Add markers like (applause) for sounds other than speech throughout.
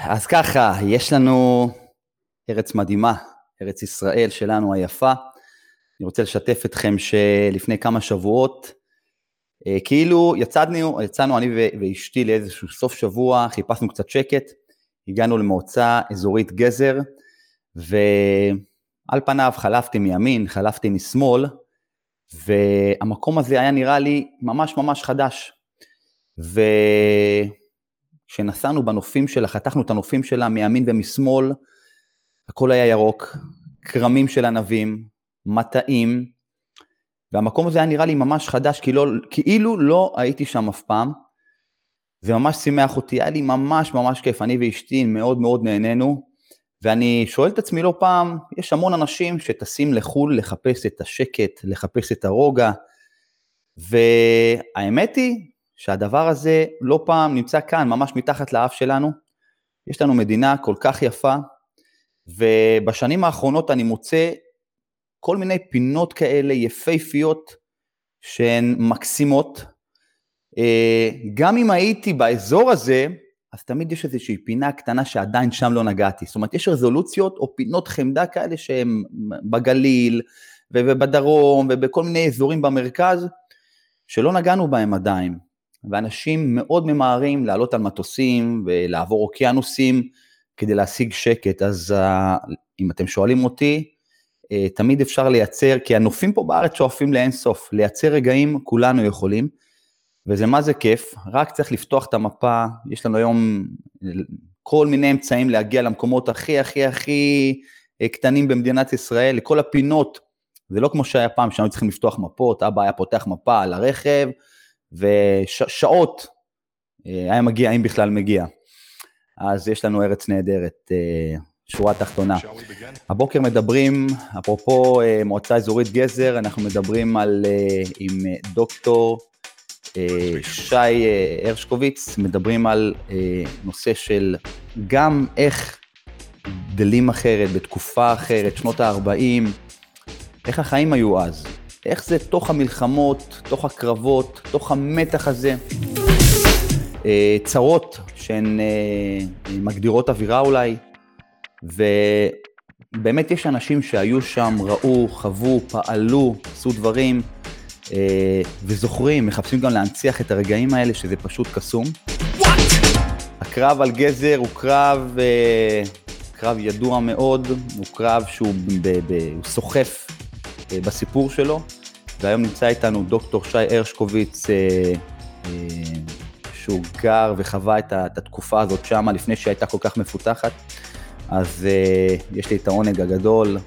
אז ככה, יש לנו ארץ מדהימה, ארץ ישראל שלנו היפה. אני רוצה לשתף אתכם שלפני כמה שבועות, אה, כאילו יצאנו, יצאנו אני ואשתי לאיזשהו סוף שבוע, חיפשנו קצת שקט, הגענו למועצה אזורית גזר, ועל פניו חלפתי מימין, חלפתי משמאל, והמקום הזה היה נראה לי ממש ממש חדש. וכשנסענו בנופים שלה, חתכנו את הנופים שלה מימין ומשמאל, הכל היה ירוק, כרמים של ענבים, מטעים, והמקום הזה היה נראה לי ממש חדש, כאילו, כאילו לא הייתי שם אף פעם. זה ממש שימח אותי, היה לי ממש ממש כיף, אני ואשתי מאוד מאוד נהנינו, ואני שואל את עצמי לא פעם, יש המון אנשים שטסים לחו"ל לחפש את השקט, לחפש את הרוגע, והאמת היא שהדבר הזה לא פעם נמצא כאן, ממש מתחת לאף שלנו. יש לנו מדינה כל כך יפה, ובשנים האחרונות אני מוצא כל מיני פינות כאלה יפהפיות שהן מקסימות. אה, גם אם הייתי באזור הזה, אז תמיד יש איזושהי פינה קטנה שעדיין שם לא נגעתי. זאת אומרת, יש רזולוציות או פינות חמדה כאלה שהן בגליל ובדרום ובכל מיני אזורים במרכז, שלא נגענו בהם עדיין. ואנשים מאוד ממהרים לעלות על מטוסים ולעבור אוקיינוסים כדי להשיג שקט. אז אה, אם אתם שואלים אותי, אה, תמיד אפשר לייצר, כי הנופים פה בארץ שואפים לאין סוף, לייצר רגעים כולנו יכולים. וזה מה זה כיף, רק צריך לפתוח את המפה, יש לנו היום כל מיני אמצעים להגיע למקומות הכי הכי הכי אה, קטנים במדינת ישראל, לכל הפינות, זה לא כמו שהיה פעם שהיינו צריכים לפתוח מפות, אבא היה פותח מפה על הרכב, ושעות אה, היה מגיע, אם בכלל מגיע. אז יש לנו ארץ נהדרת, אה, שורה תחתונה. הבוקר מדברים, אפרופו מועצה אזורית גזר, אנחנו מדברים על, עם דוקטור אה, שי אה, הרשקוביץ, מדברים על אה, נושא של גם איך גדלים אחרת, בתקופה אחרת, שנות ה-40, איך החיים היו אז, איך זה תוך המלחמות, תוך הקרבות, תוך המתח הזה, צרות שהן מגדירות אווירה אולי, ובאמת יש אנשים שהיו שם, ראו, חוו, פעלו, עשו דברים. אה, וזוכרים, מחפשים גם להנציח את הרגעים האלה, שזה פשוט קסום. הקרב על גזר הוא קרב, אה, קרב ידוע מאוד, הוא קרב שהוא סוחף אה, בסיפור שלו, והיום נמצא איתנו דוקטור שי הרשקוביץ, שהוא גר וחווה את, התקופה הזאת שם לפני שהייתה כל כך מפותחת. אז יש לי את העונג הגדול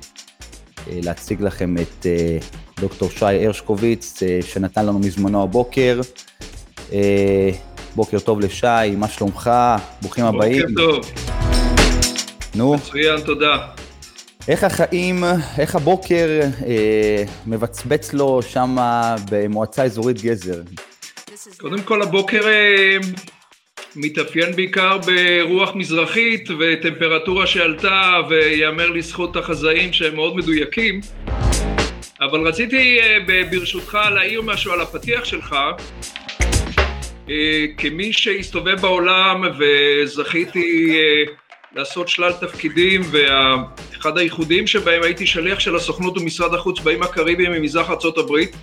להציג לכם את דוקטור שי הרשקוביץ, אה, שנתן לנו מזמנו הבוקר. אה, בוקר טוב לשי, מה שלומך? ברוכים הבאים. בוקר טוב. נו. מצוין, תודה. איך החיים, איך הבוקר אה, מבצבץ לו שם במועצה אזורית גזר? קודם כל הבוקר אה, מתאפיין בעיקר ברוח מזרחית וטמפרטורה שעלתה, ויאמר לזכות החזאים שהם מאוד מדויקים. אבל רציתי אה, ברשותך להעיר משהו על הפתיח שלך. אה, כמי שהסתובב בעולם וזכיתי אה, לעשות שלל תפקידים ואחד הייחודיים שבהם הייתי שליח של הסוכנות ומשרד החוץ באיים הקריביים ממזרח ארצות הברית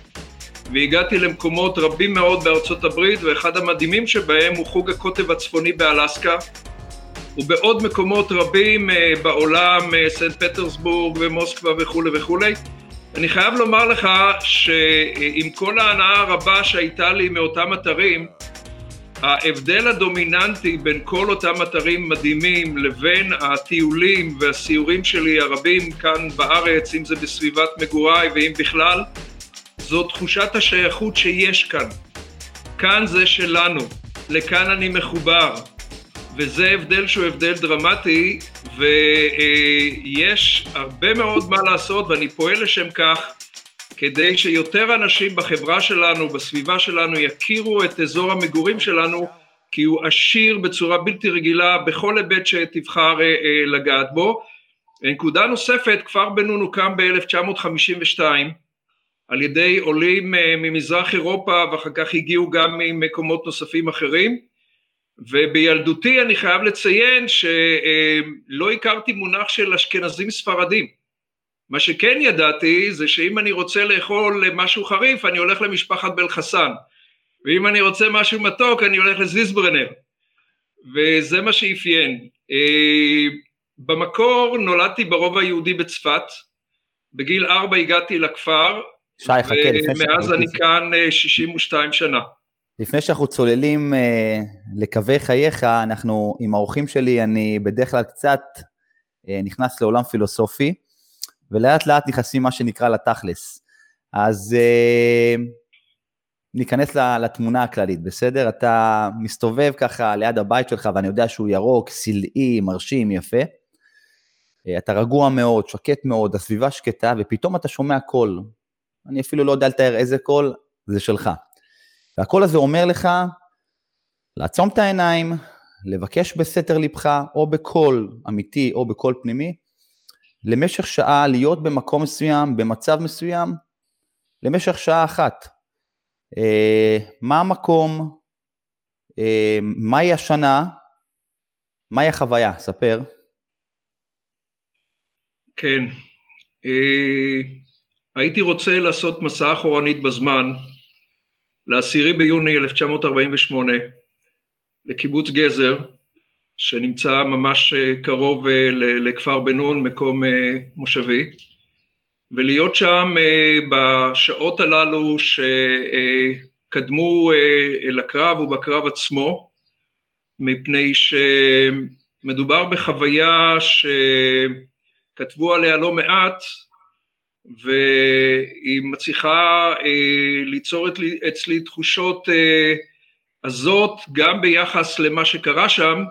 והגעתי למקומות רבים מאוד בארצות הברית ואחד המדהימים שבהם הוא חוג הקוטב הצפוני באלסקה. ובעוד מקומות רבים בעולם, סנט פטרסבורג ומוסקבה וכולי וכולי אני חייב לומר לך שעם כל ההנאה הרבה שהייתה לי מאותם אתרים, ההבדל הדומיננטי בין כל אותם אתרים מדהימים לבין הטיולים והסיורים שלי הרבים כאן בארץ, אם זה בסביבת מגוריי ואם בכלל, זו תחושת השייכות שיש כאן. כאן זה שלנו, לכאן אני מחובר, וזה הבדל שהוא הבדל דרמטי, ויש הרבה מאוד מה לעשות, ואני פועל לשם כך, כדי שיותר אנשים בחברה שלנו, בסביבה שלנו, יכירו את אזור המגורים שלנו, כי הוא עשיר בצורה בלתי רגילה בכל היבט שתבחר אה, אה, לגעת בו. נקודה נוספת, כפר בן נון הוקם ב-1952 על ידי עולים אה, ממזרח אירופה ואחר כך הגיעו גם ממקומות נוספים אחרים ובילדותי אני חייב לציין שלא הכרתי מונח של אשכנזים ספרדים. מה שכן ידעתי זה שאם אני רוצה לאכול משהו חריף אני הולך למשפחת בלחסן ואם אני רוצה משהו מתוק אני הולך לזיסברנר וזה מה שאפיין. אה, במקור נולדתי ברובע היהודי בצפת, בגיל ארבע הגעתי לכפר, שי, חכה, ומאז אני כאן 62 אה, שנה. לפני שאנחנו צוללים אה, לקווי חייך, אנחנו עם האורחים שלי, אני בדרך כלל קצת אה, נכנס לעולם פילוסופי, ולאט לאט נכנסים מה שנקרא לתכלס. אז אה, ניכנס לתמונה הכללית, בסדר? אתה מסתובב ככה ליד הבית שלך, ואני יודע שהוא ירוק, סלעי, מרשים, יפה. אה, אתה רגוע מאוד, שקט מאוד, הסביבה שקטה, ופתאום אתה שומע קול. אני אפילו לא יודע לתאר איזה קול, זה שלך. והקול הזה אומר לך, לעצום את העיניים, לבקש בסתר ליבך, או בקול אמיתי או בקול פנימי, למשך שעה להיות במקום מסוים, במצב מסוים, למשך שעה אחת. אה, מה המקום, אה, מהי השנה, מהי החוויה? ספר. כן, אה, הייתי רוצה לעשות מסע אחורנית בזמן, לעשירי ביוני 1948, לקיבוץ גזר, שנמצא ממש קרוב לכפר בן מקום מושבי. ולהיות שם אה, בשעות הללו שקדמו אה, לקרב ובקרב עצמו, מפני שמדובר בחוויה שכתבו עליה לא מעט, והיא מצליחה אה, ליצור אצלי תחושות עזות גם ביחס למה שקרה שם,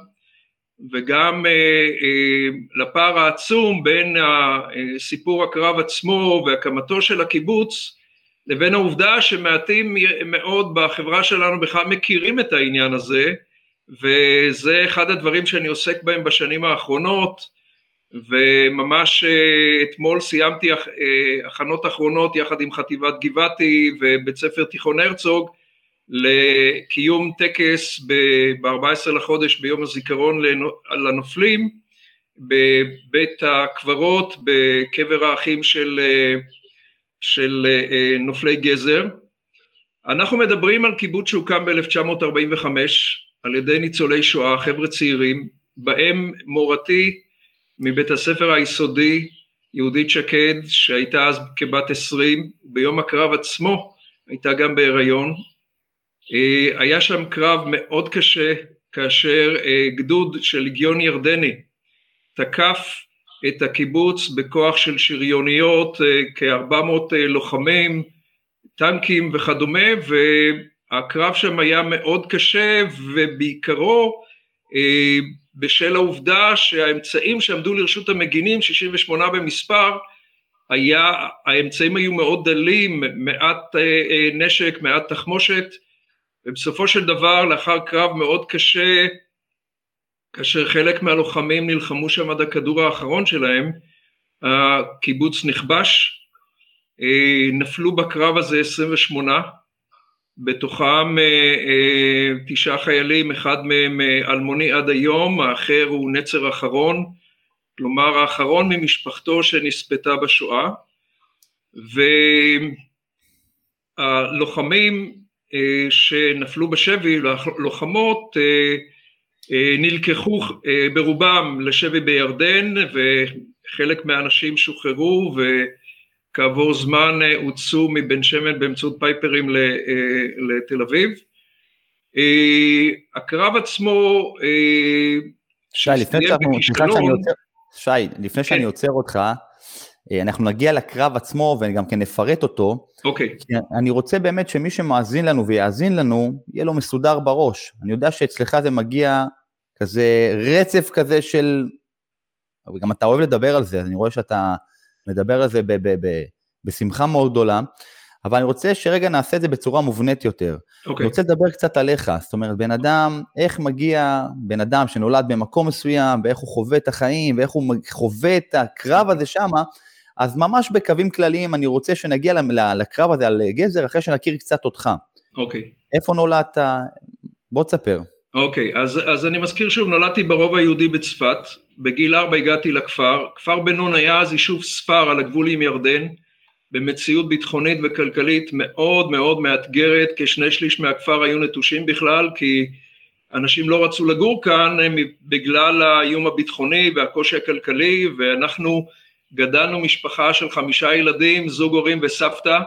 וגם אה, אה, לפער העצום בין סיפור הקרב עצמו והקמתו של הקיבוץ לבין העובדה שמעטים מאוד בחברה שלנו בכלל מכירים את העניין הזה וזה אחד הדברים שאני עוסק בהם בשנים האחרונות וממש אה, אתמול סיימתי הכנות אחרונות יחד עם חטיבת גבעתי ובית ספר תיכון הרצוג לקיום טקס ב-14 לחודש ביום הזיכרון לנופלים בבית הקברות בקבר האחים של, של אה, נופלי גזר. אנחנו מדברים על קיבוץ שהוקם ב-1945 על ידי ניצולי שואה, חבר'ה צעירים, בהם מורתי מבית הספר היסודי, יהודית שקד, שהייתה אז כבת עשרים, ביום הקרב עצמו הייתה גם בהיריון, אה, היה שם קרב מאוד קשה כאשר אה, גדוד של לגיון ירדני תקף את הקיבוץ בכוח של שריוניות, אה, כ-400 לוחמים, טנקים וכדומה, והקרב שם היה מאוד קשה ובעיקרו בשל העובדה שהאמצעים שעמדו לרשות המגינים, 68 במספר, היה, האמצעים היו מאוד דלים, מעט נשק, מעט תחמושת, ובסופו של דבר לאחר קרב מאוד קשה כאשר חלק מהלוחמים נלחמו שם עד הכדור האחרון שלהם הקיבוץ נכבש אה, נפלו בקרב הזה 28 בתוכם אה, אה, תשעה חיילים אחד מהם אלמוני עד היום האחר הוא נצר אחרון כלומר האחרון ממשפחתו שנספתה בשואה. והלוחמים אה, שנפלו בשבי, לוחמות, אה, אה, נלקחו ברובם לשבי בירדן וחלק מהאנשים שוחררו וכעבור זמן הוצאו מבן שמן באמצעות פייפרים לתל אביב. הקרב עצמו... שי, לפני, שאני עוצר, שאני עוצר אותך, אה, אנחנו נגיע לקרב עצמו וגם כן נפרט אותו. אוקיי. Okay. אני רוצה באמת שמי שמאזין לנו ויאזין לנו, יהיה לו מסודר בראש. אני יודע שאצלך זה מגיע כזה רצף כזה של... וגם אתה אוהב לדבר על זה, אני רואה שאתה מדבר על זה ב- ב- ב- בשמחה מאוד גדולה, אבל אני רוצה שרגע נעשה את זה בצורה מובנית יותר. אוקיי. Okay. אני רוצה לדבר קצת עליך, זאת אומרת, בן אדם, איך מגיע בן אדם שנולד במקום מסוים, ואיך הוא חווה את החיים, ואיך הוא חווה את הקרב הזה שמה, אז ממש בקווים כלליים אני רוצה שנגיע לקרב הזה על גזר אחרי שנכיר קצת אותך. אוקיי. איפה נולדת? בוא תספר. אוקיי, אז, אז אני מזכיר שוב, נולדתי ברובע היהודי בצפת, בגיל ארבע הגעתי לכפר, כפר בן נון היה אז יישוב ספר על הגבול עם ירדן, במציאות ביטחונית וכלכלית מאוד מאוד מאתגרת, כשני שליש מהכפר היו נטושים בכלל, כי אנשים לא רצו לגור כאן בגלל האיום הביטחוני והקושי הכלכלי, ואנחנו גדלנו משפחה של חמישה ילדים, זוג הורים וסבתא,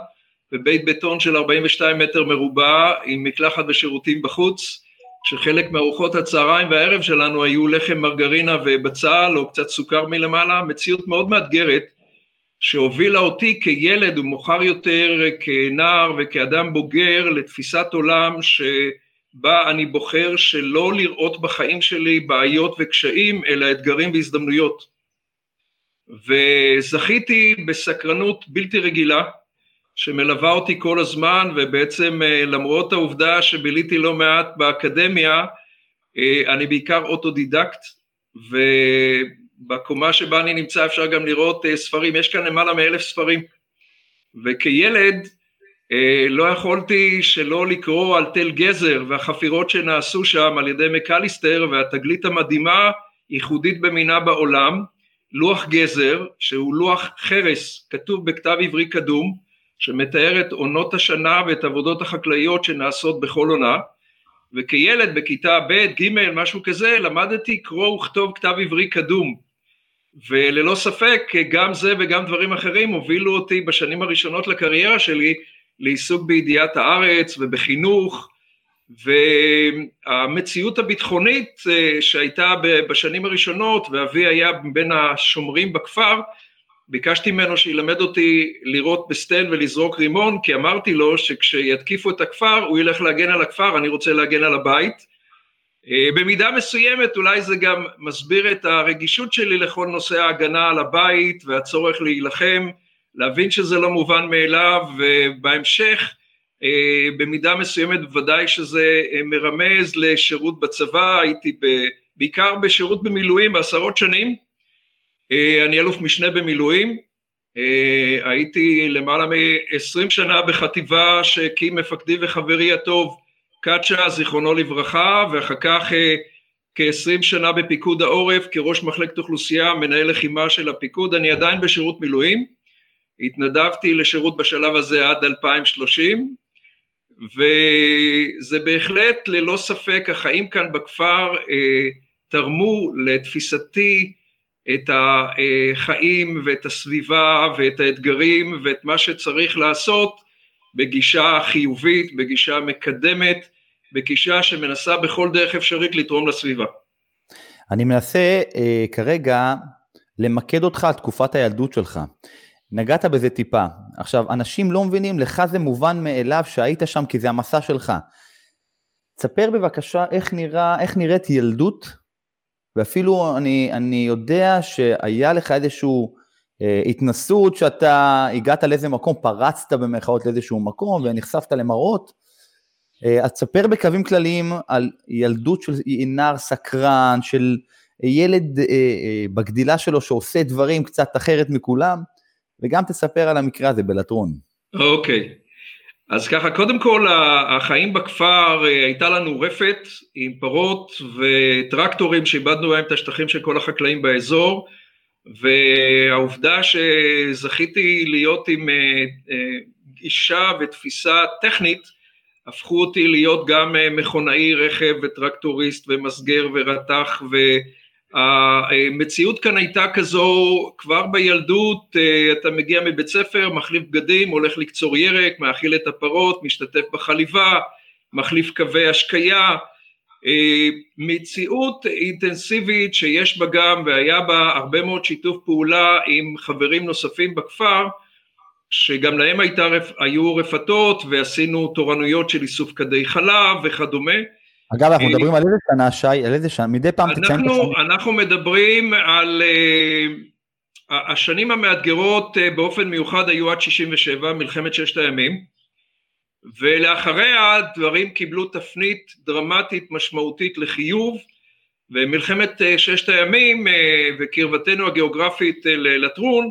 בבית בטון של 42 מטר מרובע, עם מקלחת ושירותים בחוץ, שחלק מארוחות הצהריים והערב שלנו היו לחם מרגרינה ובצל או קצת סוכר מלמעלה, מציאות מאוד מאתגרת, שהובילה אותי כילד ומאוחר יותר כנער וכאדם בוגר לתפיסת עולם שבה אני בוחר שלא לראות בחיים שלי בעיות וקשיים אלא אתגרים והזדמנויות. וזכיתי בסקרנות בלתי רגילה שמלווה אותי כל הזמן ובעצם אה, למרות העובדה שביליתי לא מעט באקדמיה אה, אני בעיקר אוטודידקט ובקומה שבה אני נמצא אפשר גם לראות אה, ספרים, יש כאן למעלה מאלף ספרים. וכילד לא יכולתי שלא לקרוא על תל גזר והחפירות שנעשו שם על ידי מקליסטר והתגלית המדהימה ייחודית במינה בעולם לוח גזר שהוא לוח חרס כתוב בכתב עברי קדום שמתאר את עונות השנה ואת העבודות החקלאיות שנעשות בכל עונה. וכילד בכיתה ב', ג', משהו כזה, למדתי קרוא וכתוב כתב עברי קדום. וללא ספק גם זה וגם דברים אחרים הובילו אותי בשנים הראשונות לקריירה שלי לעיסוק בידיעת הארץ ובחינוך והמציאות הביטחונית אה, שהייתה בשנים הראשונות ואבי היה בין השומרים בכפר ביקשתי ממנו שילמד אותי לירות בסטן ולזרוק רימון כי אמרתי לו שכשיתקיפו את הכפר הוא ילך להגן על הכפר אני רוצה להגן על הבית. אה, במידה מסוימת אולי זה גם מסביר את הרגישות שלי לכל נושא ההגנה על הבית והצורך להילחם להבין שזה לא מובן מאליו ובהמשך במידה מסוימת בוודאי שזה אה, מרמז לשירות בצבא הייתי בעיקר בשירות במילואים בעשרות שנים. אה, אני אלוף משנה במילואים, אה, הייתי למעלה מ-20 שנה בחטיבה שהקים מפקדי וחברי הטוב קאצ'ה זיכרונו לברכה ואחר כך אה, כ-20 שנה בפיקוד העורף כראש מחלקת אוכלוסייה מנהל לחימה של הפיקוד אני עדיין בשירות מילואים. התנדבתי לשירות בשלב הזה עד 2030 וזה בהחלט ללא ספק החיים כאן בכפר אה, תרמו לתפיסתי את החיים ואת הסביבה ואת האתגרים ואת מה שצריך לעשות בגישה חיובית, בגישה מקדמת, בגישה שמנסה בכל דרך אפשרית לתרום לסביבה. אני מנסה אה, כרגע למקד אותך על תקופת הילדות שלך. נגעת בזה טיפה. עכשיו, אנשים לא מבינים, לך זה מובן מאליו שהיית שם כי זה המסע שלך. תספר בבקשה איך, נראה, איך נראית ילדות ואפילו אני, אני יודע שהיה לך איזושהי אה, התנסות שאתה הגעת לאיזה מקום, פרצת במרכאות לאיזשהו מקום ונחשפת למראות. אה, אז תספר בקווים כלליים על ילדות של נער סקרן, של ילד אה, אה, בגדילה שלו שעושה דברים קצת אחרת מכולם, וגם תספר על המקרה הזה בלטרון. אוקיי. Okay. אז ככה, קודם כל החיים בכפר, אה, הייתה לנו רפת עם פרות וטרקטורים שאיבדנו בהם את השטחים של כל החקלאים באזור והעובדה שזכיתי להיות עם אה, אה, גישה ותפיסה טכנית הפכו אותי להיות גם מכונאי רכב וטרקטוריסט ומסגר ורתח ו... המציאות כאן הייתה כזו כבר בילדות, אה, אתה מגיע מבית ספר, מחליף בגדים, הולך לקצור ירק, מאכיל את הפרות, משתתף בחליבה, מחליף קווי השקיה, אה, מציאות אינטנסיבית שיש בה גם והיה בה הרבה מאוד שיתוף פעולה עם חברים נוספים בכפר שגם להם הייתה, היו רפתות ועשינו תורנויות של איסוף כדי חלב וכדומה אגב, אנחנו מדברים על איזה שנה, שי, על איזה שנה, מדי פעם תציין את השנה. אנחנו מדברים על... Uh, השנים המאתגרות uh, באופן מיוחד היו עד 67, מלחמת ששת הימים, ולאחריה דברים קיבלו תפנית דרמטית משמעותית לחיוב, ומלחמת uh, ששת הימים וקרבתנו הגיאוגרפית ללטרון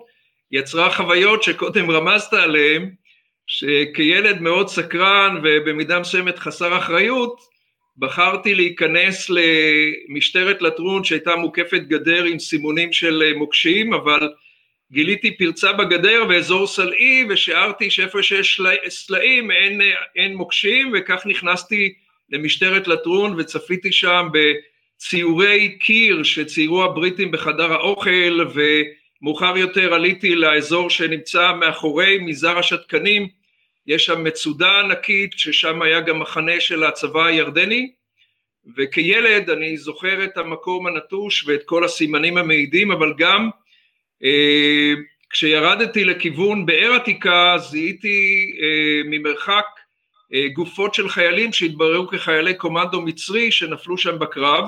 יצרה חוויות שקודם רמזת עליהן, שכילד מאוד סקרן ובמידה מסוימת חסר אחריות, בחרתי להיכנס למשטרת לטרון שהייתה מוקפת גדר עם סימונים של מוקשים, אבל גיליתי פרצה בגדר ואזור סלעי ושערתי שאיפה שיש סלעים אין, אין מוקשים וכך נכנסתי למשטרת לטרון וצפיתי שם בציורי קיר שציירו הבריטים בחדר האוכל ומאוחר יותר עליתי לאזור שנמצא מאחורי מזר השתקנים יש שם מצודה ענקית ששם היה גם מחנה של הצבא הירדני וכילד אני זוכר את המקום הנטוש ואת כל הסימנים המעידים אבל גם אה, כשירדתי לכיוון באר עתיקה זיהיתי אה, ממרחק אה, גופות של חיילים שהתבררו כחיילי קומנדו מצרי שנפלו שם בקרב.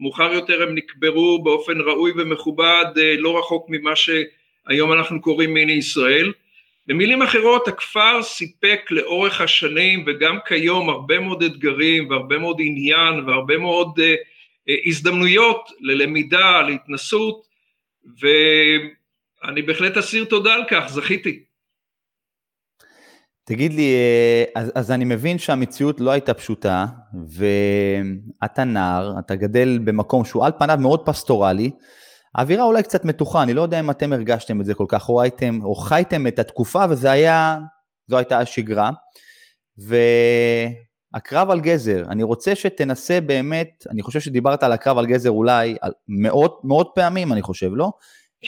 מאוחר יותר הם נקברו באופן ראוי ומכובד לא רחוק ממה שהיום אנחנו קוראים מיני ישראל במילים אחרות הכפר סיפק לאורך השנים וגם כיום הרבה מאוד אתגרים והרבה מאוד עניין והרבה מאוד הזדמנויות ללמידה, להתנסות ואני בהחלט אסיר תודה על כך, זכיתי. תגיד לי, אה, אז, אז אני מבין שהמציאות לא הייתה פשוטה, ואתה נער, אתה גדל במקום שהוא על פניו מאוד פסטורלי, האווירה אולי קצת מתוחה, אני לא יודע אם אתם הרגשתם את זה כל כך, או הייתם, או חייתם את התקופה, וזה היה, זו הייתה השגרה. והקרב על גזר, אני רוצה שתנסה באמת, אני חושב שדיברת על הקרב על גזר אולי על מאות, מאות פעמים, אני חושב, לא?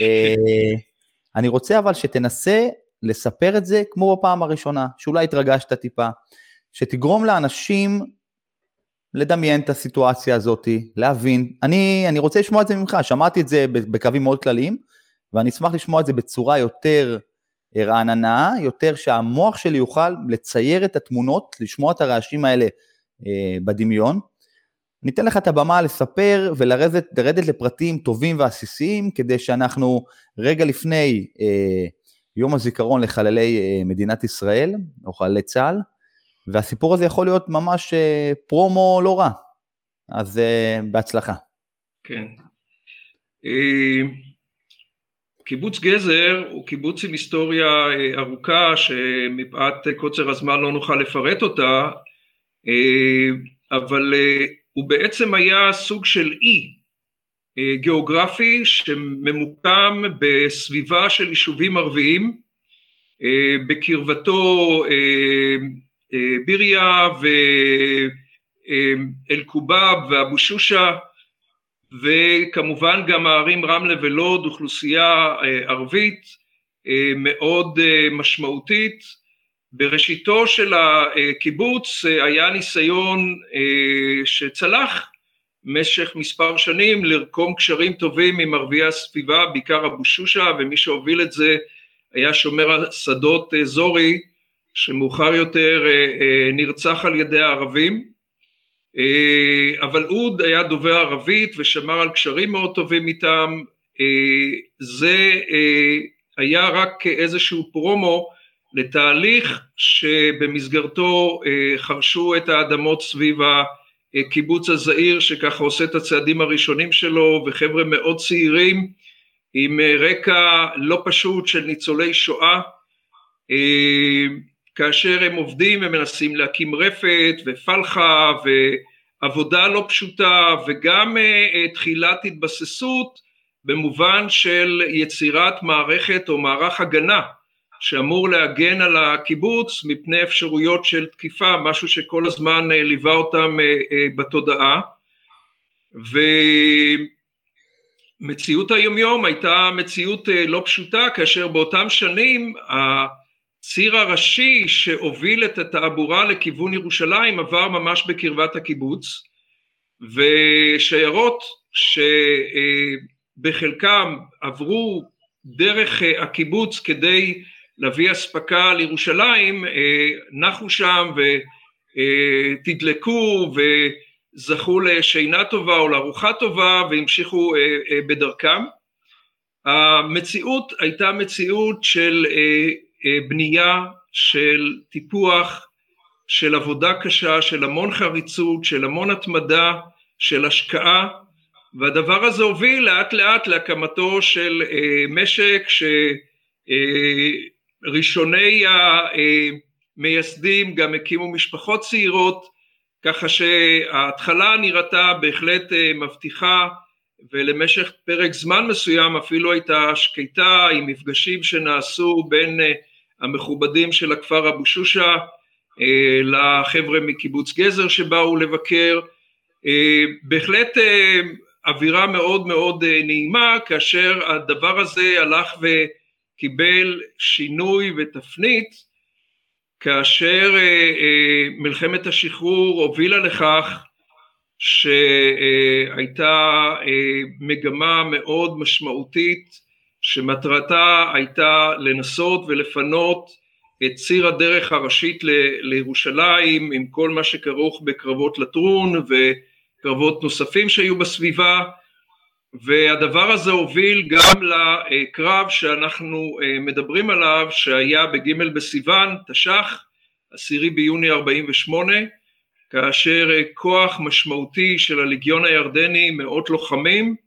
אה, אני רוצה אבל שתנסה לספר את זה כמו בפעם הראשונה, שאולי התרגשת טיפה, שתגרום לאנשים לדמיין את הסיטואציה הזאת, להבין. אני, אני רוצה לשמוע את זה ממך, שמעתי את זה בקווים מאוד כלליים, ואני אשמח לשמוע את זה בצורה יותר רעננה, יותר שהמוח שלי יוכל לצייר את התמונות, לשמוע את הרעשים האלה אה, בדמיון. ניתן לך את הבמה לספר ולרדת לפרטים טובים ועסיסיים, כדי שאנחנו רגע לפני אה, יום הזיכרון לחללי אה, מדינת ישראל, או חללי צה"ל, והסיפור הזה יכול להיות ממש אה, פרומו לא רע. אז אה, בהצלחה. כן. אה, קיבוץ גזר הוא קיבוץ עם היסטוריה ארוכה שמפאת קוצר הזמן לא נוכל לפרט אותה, אבל הוא בעצם היה סוג של אי גיאוגרפי שממוקם בסביבה של יישובים ערביים, בקרבתו ביריה ואל-קובab ואבו שושה וכמובן גם הערים רמלה ולוד, אוכלוסייה אה, ערבית אה, מאוד אה, משמעותית. בראשיתו של הקיבוץ היה ניסיון שצלח במשך מספר שנים לרקום קשרים טובים עם ערביי הסביבה, בעיקר אבו שושה, ומי שהוביל את זה היה שומר השדות זורי, שמאוחר יותר נרצח על ידי הערבים. אה, אבל אוד היה דובר ערבית ושמר על קשרים מאוד טובים איתם, אה, זה אה, היה רק איזשהו פרומו לתהליך שבמסגרתו חרשו את האדמות סביב הקיבוץ הזעיר שככה עושה את הצעדים הראשונים שלו וחבר'ה מאוד צעירים עם רקע לא פשוט של ניצולי שואה כאשר הם עובדים הם מנסים להקים רפת ופלחה ועבודה לא פשוטה וגם uh, תחילת התבססות במובן של יצירת מערכת או מערך הגנה שאמור להגן על הקיבוץ מפני אפשרויות של תקיפה, משהו שכל הזמן uh, ליווה אותם בתודעה. ומציאות היומיום הייתה מציאות לא פשוטה כאשר באותם שנים הציר הראשי שהוביל את התעבורה לכיוון ירושלים עבר ממש בקרבת הקיבוץ ושיירות שבחלקם עברו דרך הקיבוץ כדי להביא אספקה לירושלים נחו שם ותדלקו וזכו לשינה טובה או לארוחה טובה והמשיכו בדרכם. המציאות הייתה מציאות של אה, בנייה של טיפוח, של עבודה קשה, של המון חריצות, של המון התמדה, של השקעה, והדבר הזה הוביל לאט לאט להקמתו של אה, משק שראשוני אה, המייסדים גם הקימו משפחות צעירות, ככה שההתחלה נראתה בהחלט מבטיחה ולמשך פרק זמן מסוים אפילו הייתה שקטה עם מפגשים שנעשו בין המכובדים של הכפר אבו שושה לחבר'ה מקיבוץ גזר שבאו לבקר, בהחלט אווירה מאוד מאוד נעימה כאשר הדבר הזה הלך וקיבל שינוי ותפנית כאשר מלחמת השחרור הובילה לכך שהייתה מגמה מאוד משמעותית שמטרתה הייתה לנסות ולפנות את ציר הדרך הראשית לירושלים עם כל מה שכרוך בקרבות לטרון וקרבות נוספים שהיו בסביבה והדבר הזה הוביל גם לקרב שאנחנו מדברים עליו שהיה בג' בסיוון תש"ח עשירי ביוני 48 כאשר כוח משמעותי של הליגיון הירדני מאות לוחמים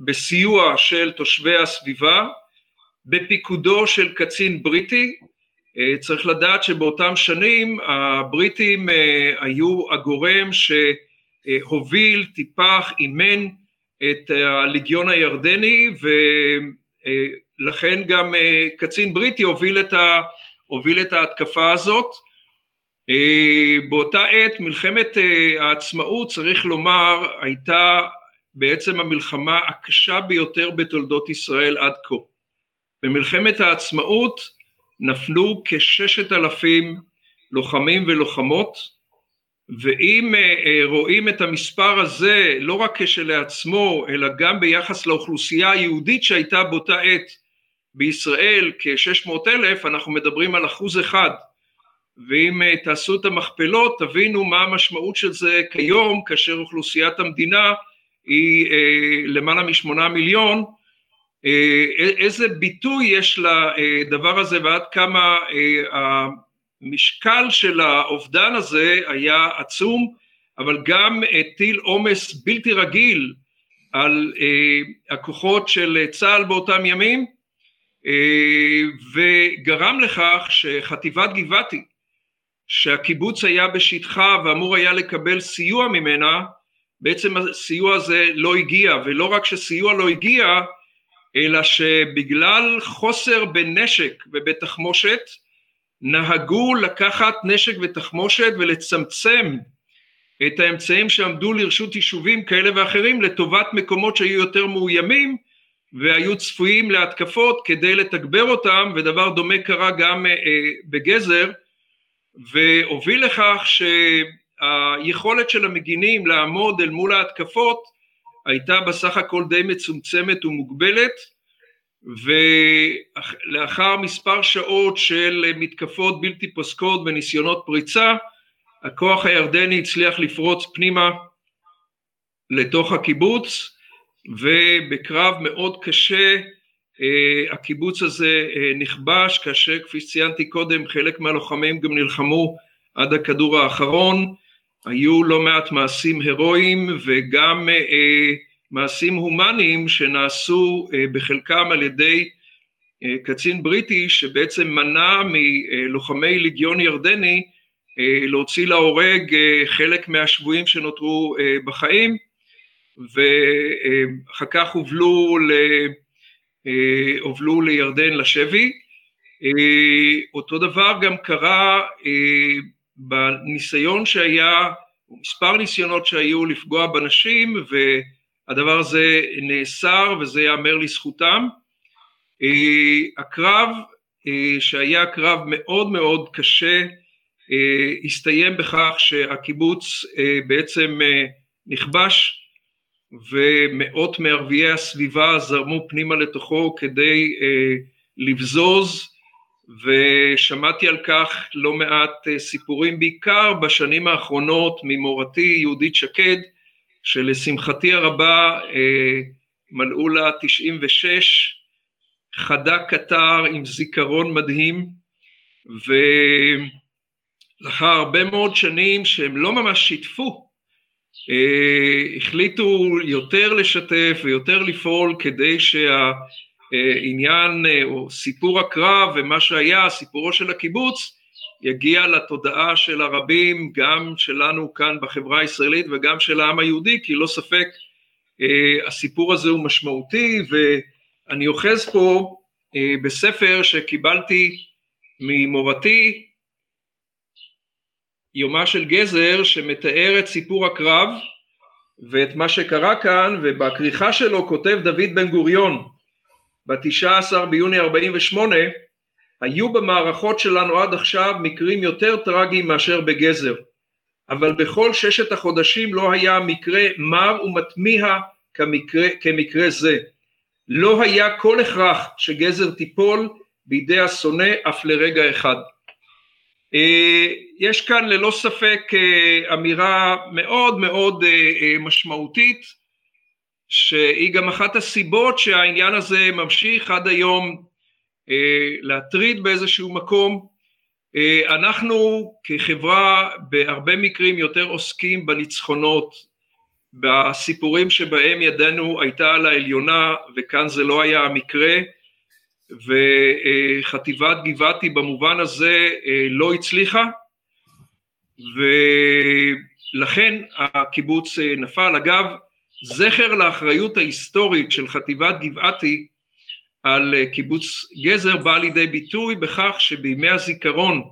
בסיוע של תושבי הסביבה בפיקודו של קצין בריטי. צריך לדעת שבאותם שנים הבריטים היו הגורם שהוביל, טיפח, אימן את הליגיון הירדני ולכן גם קצין בריטי הוביל את, ה, הוביל את ההתקפה הזאת. באותה עת מלחמת העצמאות צריך לומר הייתה בעצם המלחמה הקשה ביותר בתולדות ישראל עד כה. במלחמת העצמאות נפלו כששת אלפים לוחמים ולוחמות ואם רואים את המספר הזה לא רק כשלעצמו אלא גם ביחס לאוכלוסייה היהודית שהייתה באותה עת בישראל כשש מאות אלף אנחנו מדברים על אחוז אחד ואם תעשו את המכפלות תבינו מה המשמעות של זה כיום כאשר אוכלוסיית המדינה היא למעלה משמונה מיליון איזה ביטוי יש לדבר הזה ועד כמה המשקל של האובדן הזה היה עצום אבל גם הטיל עומס בלתי רגיל על הכוחות של צה"ל באותם ימים וגרם לכך שחטיבת גבעתי שהקיבוץ היה בשטחה ואמור היה לקבל סיוע ממנה בעצם הסיוע הזה לא הגיע ולא רק שסיוע לא הגיע אלא שבגלל חוסר בנשק ובתחמושת נהגו לקחת נשק ותחמושת ולצמצם את האמצעים שעמדו לרשות יישובים כאלה ואחרים לטובת מקומות שהיו יותר מאוימים והיו צפויים להתקפות כדי לתגבר אותם ודבר דומה קרה גם בגזר והוביל לכך שהיכולת של המגינים לעמוד אל מול ההתקפות הייתה בסך הכל די מצומצמת ומוגבלת ולאחר מספר שעות של מתקפות בלתי פוסקות וניסיונות פריצה הכוח הירדני הצליח לפרוץ פנימה לתוך הקיבוץ ובקרב מאוד קשה הקיבוץ הזה נכבש כאשר כפי שציינתי קודם חלק מהלוחמים גם נלחמו עד הכדור האחרון היו לא מעט מעשים הירואיים וגם מעשים הומניים שנעשו בחלקם על ידי קצין בריטי שבעצם מנע מלוחמי ליגיון ירדני להוציא להורג חלק מהשבויים שנותרו בחיים ואחר כך הובלו, ל... הובלו לירדן לשבי. אותו דבר גם קרה בניסיון שהיה, מספר ניסיונות שהיו לפגוע בנשים והדבר הזה נאסר וזה ייאמר לזכותם. הקרב שהיה קרב מאוד מאוד קשה הסתיים בכך שהקיבוץ בעצם נכבש ומאות מערביי הסביבה זרמו פנימה לתוכו כדי לבזוז ושמעתי על כך לא מעט סיפורים בעיקר בשנים האחרונות ממורתי יהודית שקד שלשמחתי הרבה מלאו לה 96 חדה קטר עם זיכרון מדהים ולאחר הרבה מאוד שנים שהם לא ממש שיתפו החליטו יותר לשתף ויותר לפעול כדי שה עניין או סיפור הקרב ומה שהיה סיפורו של הקיבוץ יגיע לתודעה של הרבים, גם שלנו כאן בחברה הישראלית וגם של העם היהודי, כי לא ספק אה, הסיפור הזה הוא משמעותי, ואני אוחז פה אה, בספר שקיבלתי ממורתי, יומה של גזר, שמתאר את סיפור הקרב ואת מה שקרה כאן, ובכריכה שלו כותב דוד בן גוריון, ב-19 ביוני 48, היו במערכות שלנו עד עכשיו מקרים יותר טרגיים מאשר בגזר, אבל בכל ששת החודשים לא היה מקרה מר ומטמיע כמקרה, כמקרה זה. לא היה כל הכרח שגזר תיפול בידי השונא אף לרגע אחד. אה, יש כאן ללא ספק אה, אמירה מאוד מאוד אה, משמעותית שהיא גם אחת הסיבות שהעניין הזה ממשיך עד היום להטריד באיזשהו מקום. אנחנו כחברה בהרבה מקרים יותר עוסקים בניצחונות, בסיפורים שבהם ידנו הייתה על העליונה וכאן זה לא היה המקרה וחטיבת גבעתי במובן הזה אה, לא הצליחה ולכן הקיבוץ אה, נפל. אגב, זכר לאחריות ההיסטורית של חטיבת גבעתי על אה, קיבוץ גזר בא לידי ביטוי בכך שבימי הזיכרון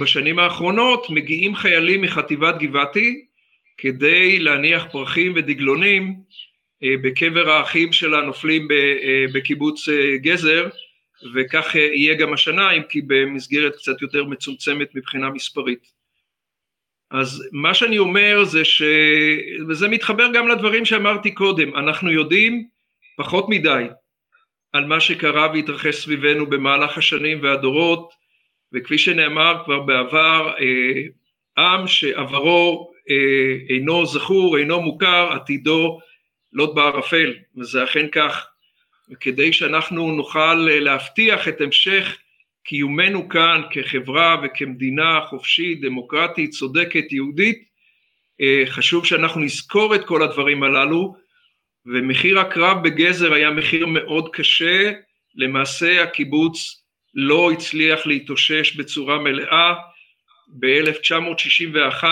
בשנים האחרונות מגיעים חיילים מחטיבת גבעתי כדי להניח פרחים ודגלונים אה, בקבר האחים של הנופלים אה, בקיבוץ אה, גזר וכך יהיה גם השנה אם כי במסגרת קצת יותר מצומצמת מבחינה מספרית. אז מה שאני אומר זה ש... וזה מתחבר גם לדברים שאמרתי קודם, אנחנו יודעים פחות מדי על מה שקרה והתרחש סביבנו במהלך השנים והדורות וכפי שנאמר כבר בעבר, עם שעברו אינו זכור, אינו מוכר, עתידו לוט בערפל, וזה אכן כך. וכדי שאנחנו נוכל להבטיח את המשך קיומנו כאן כחברה וכמדינה חופשית, דמוקרטית, צודקת, יהודית, אה, חשוב שאנחנו נזכור את כל הדברים הללו, ומחיר הקרב בגזר היה מחיר מאוד קשה, למעשה הקיבוץ לא הצליח להתאושש בצורה מלאה, ב-1961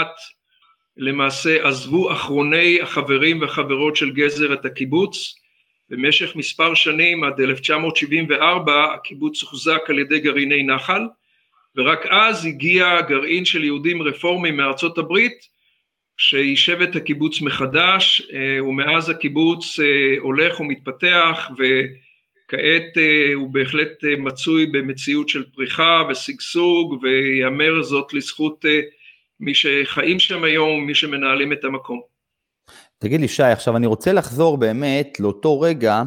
למעשה עזבו אחרוני החברים והחברות של גזר את הקיבוץ. במשך מספר שנים עד 1974 הקיבוץ הוחזק על ידי גרעיני נחל ורק אז הגיע גרעין של יהודים רפורמים מארצות הברית שיישב את הקיבוץ מחדש אה, ומאז הקיבוץ אה, הולך ומתפתח וכעת אה, הוא בהחלט מצוי במציאות של פריחה ושגשוג ויאמר זאת לזכות מי שחיים שם היום, מי שמנהלים את המקום. תגיד לי, שי, עכשיו אני רוצה לחזור באמת לאותו רגע,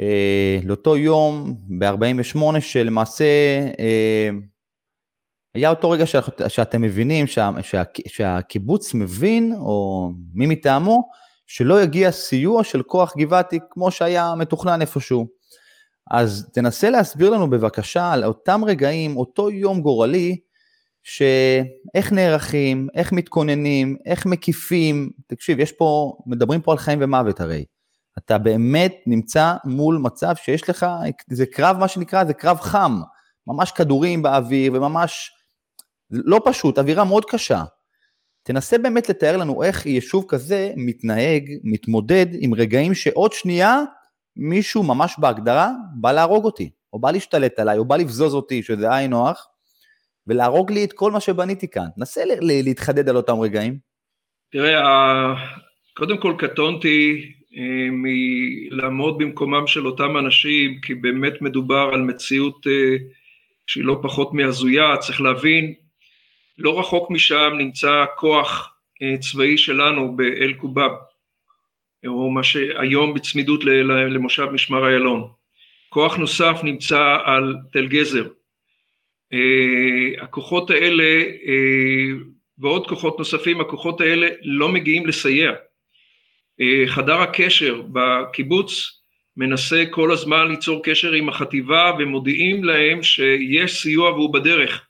אה, לאותו יום ב-48, שלמעשה אה, היה אותו רגע שאת, שאתם מבינים שה, שה, שהקיבוץ מבין, או מי מטעמו, שלא יגיע סיוע של כוח גבעתי כמו שהיה מתוכנן איפשהו. אז תנסה להסביר לנו בבקשה על אותם רגעים, אותו יום גורלי, שאיך נערכים, איך מתכוננים, איך מקיפים, תקשיב, יש פה, מדברים פה על חיים ומוות הרי. אתה באמת נמצא מול מצב שיש לך, זה קרב, מה שנקרא, זה קרב חם, ממש כדורים באוויר וממש, לא פשוט, אווירה מאוד קשה. תנסה באמת לתאר לנו איך יישוב כזה מתנהג, מתמודד עם רגעים שעוד שנייה מישהו ממש בהגדרה בא להרוג אותי, או בא להשתלט עליי, או בא לבזוז אותי, שזה היינו הך, ולהרוג לי את כל מה שבניתי כאן. נסה להתחדד על אותם רגעים. תראה, קודם כל קטונתי אה, מלעמוד במקומם של אותם אנשים, כי באמת מדובר על מציאות אה, שהיא לא פחות מהזויה, צריך להבין, לא רחוק משם נמצא כוח אה, צבאי שלנו באל קובב, או מה שהיום בצמידות למושב משמר איילון. כוח נוסף נמצא על תל גזר, הכוחות האלה אה, ועוד כוחות נוספים, הכוחות האלה לא מגיעים לסייע. אה, חדר הקשר בקיבוץ מנסה כל הזמן ליצור קשר עם החטיבה ומודיעים להם שיש סיוע והוא בדרך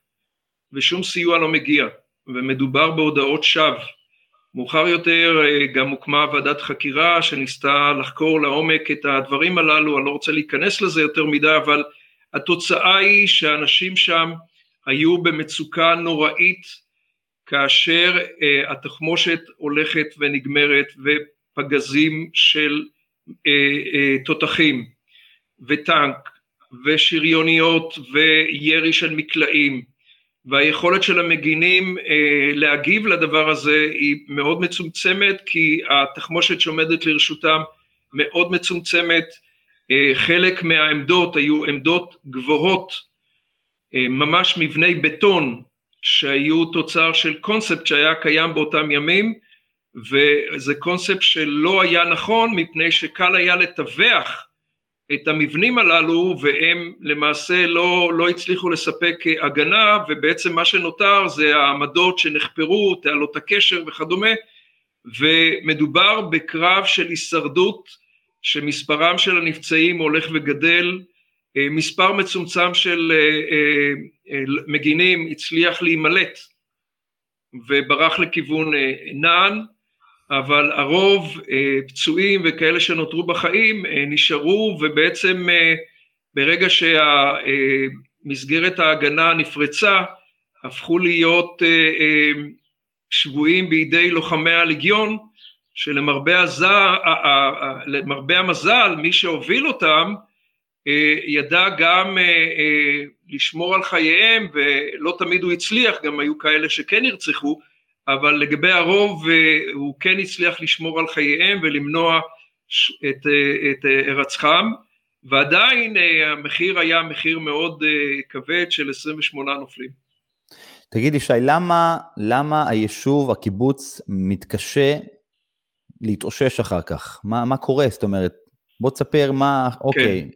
ושום סיוע לא מגיע ומדובר בהודעות שווא. מאוחר יותר גם הוקמה ועדת חקירה שניסתה לחקור לעומק את הדברים הללו, אני לא רוצה להיכנס לזה יותר מדי, אבל התוצאה היא שאנשים שם היו במצוקה נוראית כאשר uh, התחמושת הולכת ונגמרת ופגזים של uh, uh, תותחים וטנק ושריוניות וירי של מקלעים. והיכולת של המגינים uh, להגיב לדבר הזה היא מאוד מצומצמת כי התחמושת שעומדת לרשותם מאוד מצומצמת, חלק מהעמדות היו עמדות גבוהות, uh, ממש מבני בטון שהיו תוצר של קונספט שהיה קיים באותם ימים וזה קונספט שלא היה נכון מפני שקל היה לטווח את המבנים הללו והם למעשה לא, לא הצליחו לספק הגנה ובעצם מה שנותר זה העמדות שנחפרו, תעלות הקשר וכדומה ומדובר בקרב של הישרדות שמספרם של הנפצעים הולך וגדל אה, מספר מצומצם של אה, אה, מגינים הצליח להימלט וברח לכיוון נען, אבל הרוב פצועים וכאלה שנותרו בחיים נשארו ובעצם ברגע שמסגרת ההגנה נפרצה הפכו להיות שבויים בידי לוחמי הלגיון שלמרבה המזל מי שהוביל אותם אה, ידע גם אה, אה, לשמור על חייהם ולא תמיד הוא הצליח, גם היו כאלה שכן נרצחו, אבל לגבי הרוב הוא כן הצליח לשמור על חייהם ולמנוע את, את הרצחם ועדיין המחיר היה מחיר מאוד כבד של 28 נופלים. תגיד ישי, למה, למה היישוב, הקיבוץ, מתקשה להתאושש אחר כך? מה, מה קורה? זאת אומרת, בוא תספר מה, אוקיי, כן.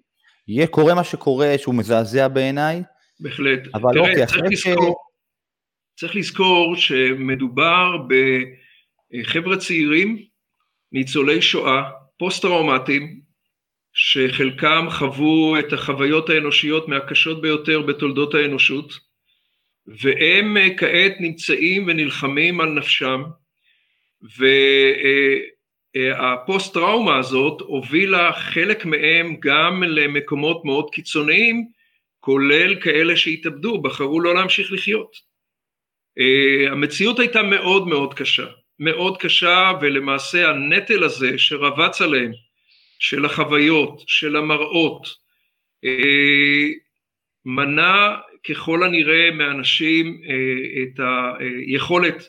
יהיה קורה מה שקורה, שהוא מזעזע בעיניי. בהחלט. אבל תראה, אוקיי, צריך לזכור, ש... צריך לזכור שמדובר בחבר'ה צעירים, ניצולי שואה, פוסט-טראומטיים, שחלקם חוו את החוויות האנושיות מהקשות ביותר בתולדות האנושות, והם כעת נמצאים ונלחמים על נפשם, ו... הפוסט טראומה הזאת הובילה חלק מהם גם למקומות מאוד קיצוניים, כולל כאלה שהתאבדו, בחרו לא להמשיך לחיות. אה, המציאות הייתה מאוד מאוד קשה, מאוד קשה, ולמעשה הנטל הזה שרבץ עליהם, של החוויות, של המראות, אה, מנע ככל הנראה מאנשים אה, את היכולת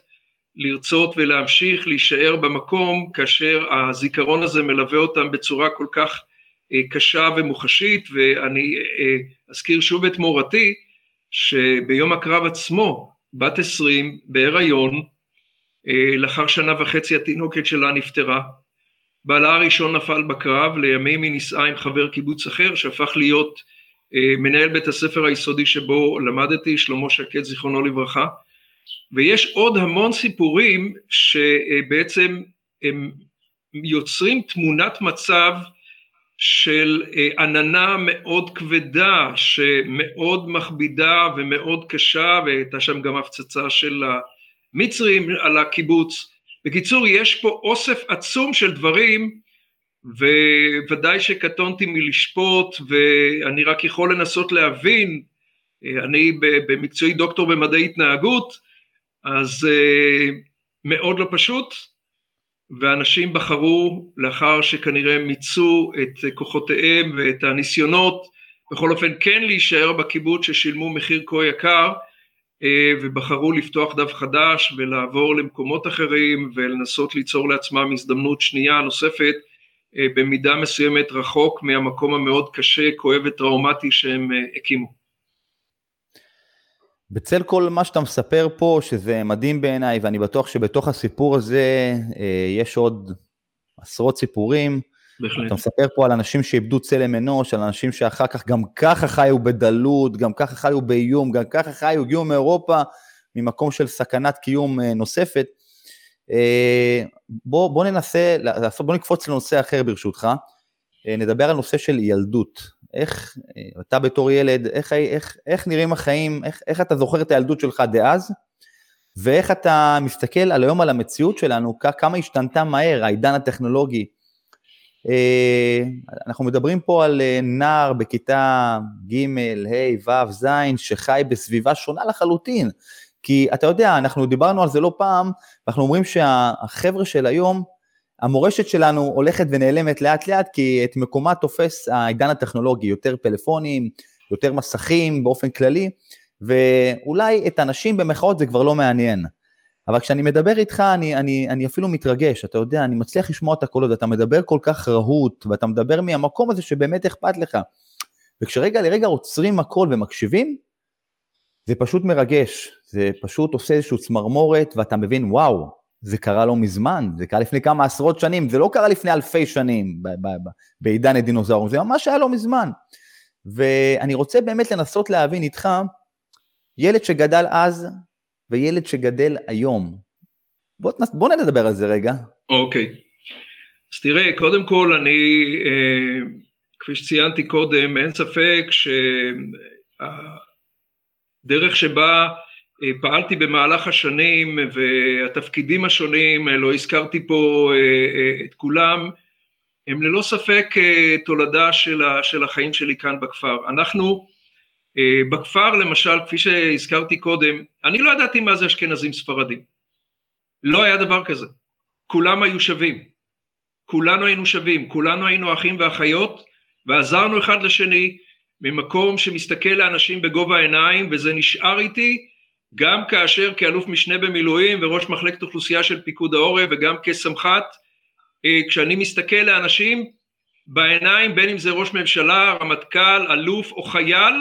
לרצות ולהמשיך להישאר במקום כאשר הזיכרון הזה מלווה אותם בצורה כל כך אה, קשה ומוחשית ואני אה, אזכיר שוב את מורתי שביום הקרב עצמו בת עשרים בהיריון אה, לאחר שנה וחצי התינוקת שלה נפטרה. בעלה הראשון נפל בקרב לימים היא נישאה עם חבר קיבוץ אחר שהפך להיות מנהל בית הספר היסודי שבו למדתי שלמה שקד זיכרונו לברכה ויש עוד המון סיפורים שבעצם הם יוצרים תמונת מצב של אה, עננה מאוד כבדה שמאוד מכבידה ומאוד קשה והייתה שם גם הפצצה של המצרים על הקיבוץ. בקיצור יש פה אוסף עצום של דברים וודאי שקטונתי מלשפוט ואני רק יכול לנסות להבין, אה, אני במקצועי דוקטור במדעי התנהגות אז uh, מאוד לא פשוט, ואנשים בחרו לאחר שכנראה מיצו את כוחותיהם ואת הניסיונות, בכל אופן כן להישאר בקיבוץ ששילמו מחיר כה יקר, uh, ובחרו לפתוח דף חדש ולעבור למקומות אחרים ולנסות ליצור לעצמם הזדמנות שנייה נוספת, uh, במידה מסוימת רחוק מהמקום המאוד קשה, כואב וטראומטי שהם הקימו. בצל כל מה שאתה מספר פה, שזה מדהים בעיניי, ואני בטוח שבתוך הסיפור הזה אה, יש עוד עשרות סיפורים. בהחלט. אתה מספר פה על אנשים שאיבדו צלם אנוש, על אנשים שאחר כך גם ככה חיו בדלות, גם ככה חיו באיום, גם ככה חיו, הגיעו מאירופה ממקום של סכנת קיום אה, נוספת. אה, בוא, בוא ננסה, בוא נקפוץ לנושא אחר ברשותך. נדבר על נושא של ילדות. איך, אה, אתה בתור ילד, איך, איך, איך נראים החיים, איך, איך אתה זוכר את הילדות שלך דאז, ואיך אתה מסתכל על היום על המציאות שלנו, כמה השתנתה מהר, העידן הטכנולוגי. אנחנו מדברים פה על נער בכיתה ג', ה', ו', ז', שחי בסביבה שונה לחלוטין. כי אתה יודע, אנחנו דיברנו על זה לא פעם, ואנחנו אומרים שהחבר'ה של היום, המורשת שלנו הולכת ונעלמת לאט לאט, כי את מקומה תופס העידן הטכנולוגי, יותר פלאפונים, יותר מסכים באופן כללי, ואולי את הנשים במחאות זה כבר לא מעניין. אבל כשאני מדבר איתך, אני, אני, אני אפילו מתרגש, אתה יודע, אני מצליח לשמוע את הקולות, אתה מדבר כל כך רהוט, ואתה מדבר מהמקום הזה שבאמת אכפת לך. וכשרגע לרגע עוצרים הכל ומקשיבים, זה פשוט מרגש, זה פשוט עושה איזושהי צמרמורת, ואתה מבין, וואו, זה קרה לא מזמן, זה קרה לפני כמה עשרות שנים, זה לא קרה לפני אלפי שנים בעידן הדינוזאורים, זה ממש היה לא מזמן. ואני רוצה באמת לנסות להבין איתך, ילד שגדל אז וילד שגדל היום. בוא, בוא נדבר על זה רגע. אוקיי. אז תראה, קודם כל אני, אה, כפי שציינתי קודם, אין ספק שהדרך שבה פעלתי במהלך השנים והתפקידים השונים, אה, לא הזכרתי פה אה, את כולם, הם ללא ספק תולדה של החיים שלי כאן בכפר. אנחנו בכפר למשל, כפי שהזכרתי קודם, אני לא ידעתי מה זה אשכנזים ספרדים. לא היה דבר כזה. כולם היו שווים. כולנו היינו שווים, כולנו היינו אחים ואחיות ועזרנו אחד לשני ממקום שמסתכל לאנשים בגובה העיניים וזה נשאר איתי גם כאשר כאלוף משנה במילואים וראש מחלקת אוכלוסייה של פיקוד העורף וגם כסמח"ט, אה, כשאני מסתכל לאנשים בעיניים, בין אם זה ראש ממשלה, רמטכ"ל, אלוף או חייל,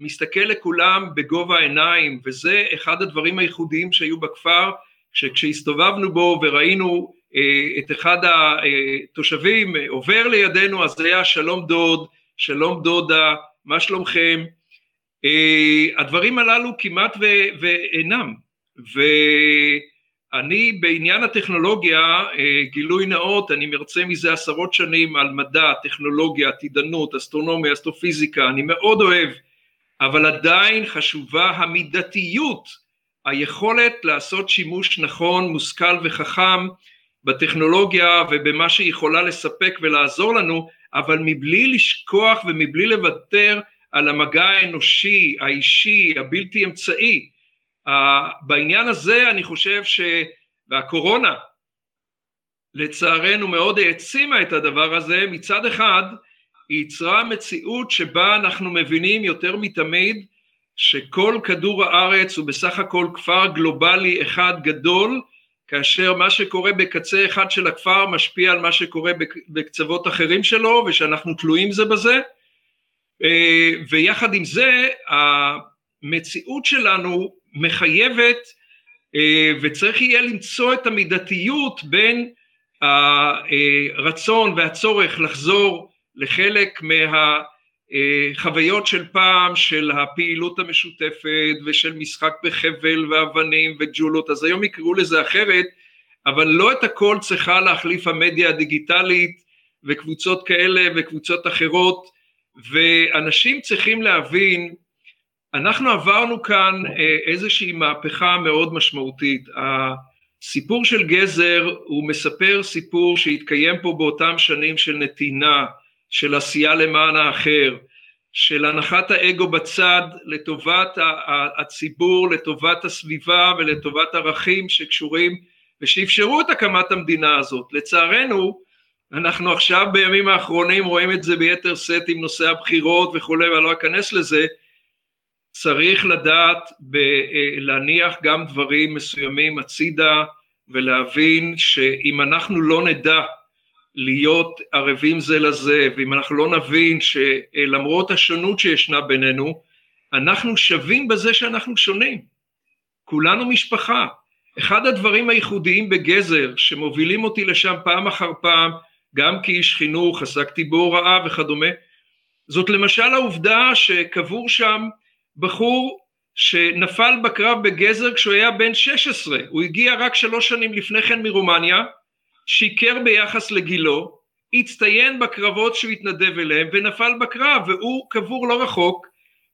מסתכל לכולם בגובה העיניים, וזה אחד הדברים הייחודיים שהיו בכפר, שכשהסתובבנו בו וראינו אה, את אחד התושבים עובר לידינו, אז זה היה שלום דוד, שלום דודה, מה שלומכם? Uh, הדברים הללו כמעט ו- ואינם. ואני בעניין הטכנולוגיה uh, גילוי נאות אני מרצה מזה עשרות שנים על מדע, טכנולוגיה, עתידנות, אסטרונומיה, אסטרופיזיקה אני מאוד אוהב אבל עדיין חשובה המידתיות היכולת לעשות שימוש נכון, מושכל וחכם בטכנולוגיה ובמה שהיא יכולה לספק ולעזור לנו אבל מבלי לשכוח ומבלי לוותר על המגע האנושי, האישי, הבלתי אמצעי. Uh, בעניין הזה אני חושב ש... והקורונה לצערנו מאוד העצימה את הדבר הזה, מצד אחד היא יצרה מציאות שבה אנחנו מבינים יותר מתמיד שכל כדור הארץ הוא בסך הכל כפר גלובלי אחד גדול, כאשר מה שקורה בקצה אחד של הכפר משפיע על מה שקורה בקצוות אחרים שלו ושאנחנו תלויים זה בזה ויחד עם זה המציאות שלנו מחייבת אה, וצריך יהיה למצוא את המידתיות בין הרצון והצורך לחזור לחלק מהחוויות של פעם של הפעילות המשותפת ושל משחק בחבל ואבנים וג'ולות. אז היום יקראו לזה אחרת אבל לא את הכל צריכה להחליף המדיה הדיגיטלית וקבוצות כאלה וקבוצות אחרות ואנשים צריכים להבין, אנחנו עברנו כאן אה, איזושהי מהפכה מאוד משמעותית. הסיפור של גזר הוא מספר סיפור שהתקיים פה באותם שנים של נתינה, של עשייה למען האחר, של הנחת האגו בצד לטובת הציבור, לטובת הסביבה ולטובת ערכים שקשורים ושאפשרו את הקמת המדינה הזאת. לצערנו אנחנו עכשיו בימים האחרונים רואים את זה ביתר שאת עם נושא הבחירות וכולי ואני לא אכנס לזה, צריך לדעת ב- להניח גם דברים מסוימים הצידה ולהבין שאם אנחנו לא נדע להיות ערבים זה לזה ואם אנחנו לא נבין שלמרות השונות שישנה בינינו אנחנו שווים בזה שאנחנו שונים. כולנו משפחה. אחד הדברים הייחודיים בגזר שמובילים אותי לשם פעם אחר פעם גם כאיש חינוך, עסקתי בהוראה וכדומה, זאת למשל העובדה שקבור שם בחור שנפל בקרב בגזר כשהוא היה בן 16, הוא הגיע רק שלוש שנים לפני כן מרומניה, שיקר ביחס לגילו, הצטיין בקרבות שהוא התנדב אליהם ונפל בקרב והוא קבור לא רחוק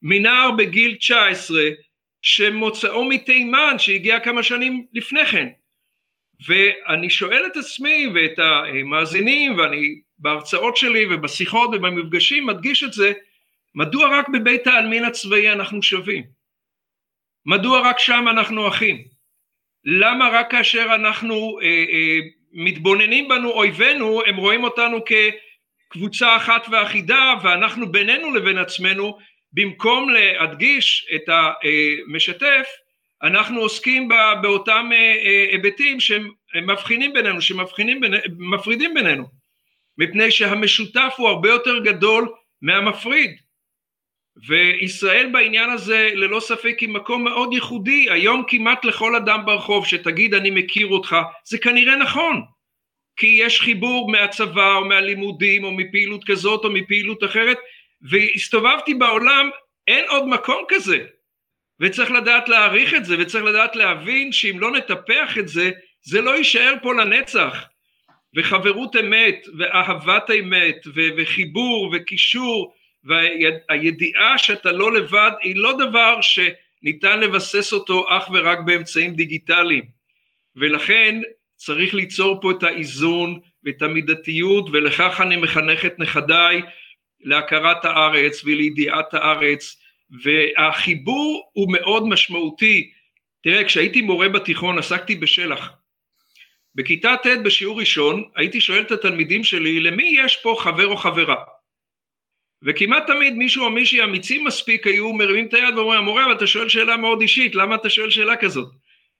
מנער בגיל 19 שמוצאו מתימן שהגיע כמה שנים לפני כן ואני שואל את עצמי ואת המאזינים, ואני בהרצאות שלי ובשיחות ובמפגשים מדגיש את זה, מדוע רק בבית העלמין הצבאי אנחנו שווים? מדוע רק שם אנחנו אחים? למה רק כאשר אנחנו אה, אה, מתבוננים בנו אויבינו, הם רואים אותנו כקבוצה אחת ואחידה, ואנחנו בינינו לבין עצמנו, במקום להדגיש את המשתף, אנחנו עוסקים באותם אה, אה, היבטים שהם מבחינים בינינו, שמפרידים בינינו, מפני שהמשותף הוא הרבה יותר גדול מהמפריד. וישראל בעניין הזה ללא ספק היא מקום מאוד ייחודי, היום כמעט לכל אדם ברחוב שתגיד אני מכיר אותך, זה כנראה נכון, כי יש חיבור מהצבא או מהלימודים או מפעילות כזאת או מפעילות אחרת, והסתובבתי בעולם, אין עוד מקום כזה, וצריך לדעת להעריך את זה, וצריך לדעת להבין שאם לא נטפח את זה, זה לא יישאר פה לנצח. וחברות אמת, ואהבת אמת, וחיבור, וקישור, והידיעה שאתה לא לבד, היא לא דבר שניתן לבסס אותו אך ורק באמצעים דיגיטליים. ולכן צריך ליצור פה את האיזון ואת המידתיות, ולכך אני מחנך את נכדיי להכרת הארץ ולידיעת הארץ, והחיבור הוא מאוד משמעותי. תראה, כשהייתי מורה בתיכון עסקתי בשלח. בכיתה ט' בשיעור ראשון הייתי שואל את התלמידים שלי למי יש פה חבר או חברה. וכמעט תמיד מישהו או מישהי אמיצים מספיק היו מרימים את היד ואומרים המורה אבל אתה שואל שאלה מאוד אישית למה אתה שואל שאלה כזאת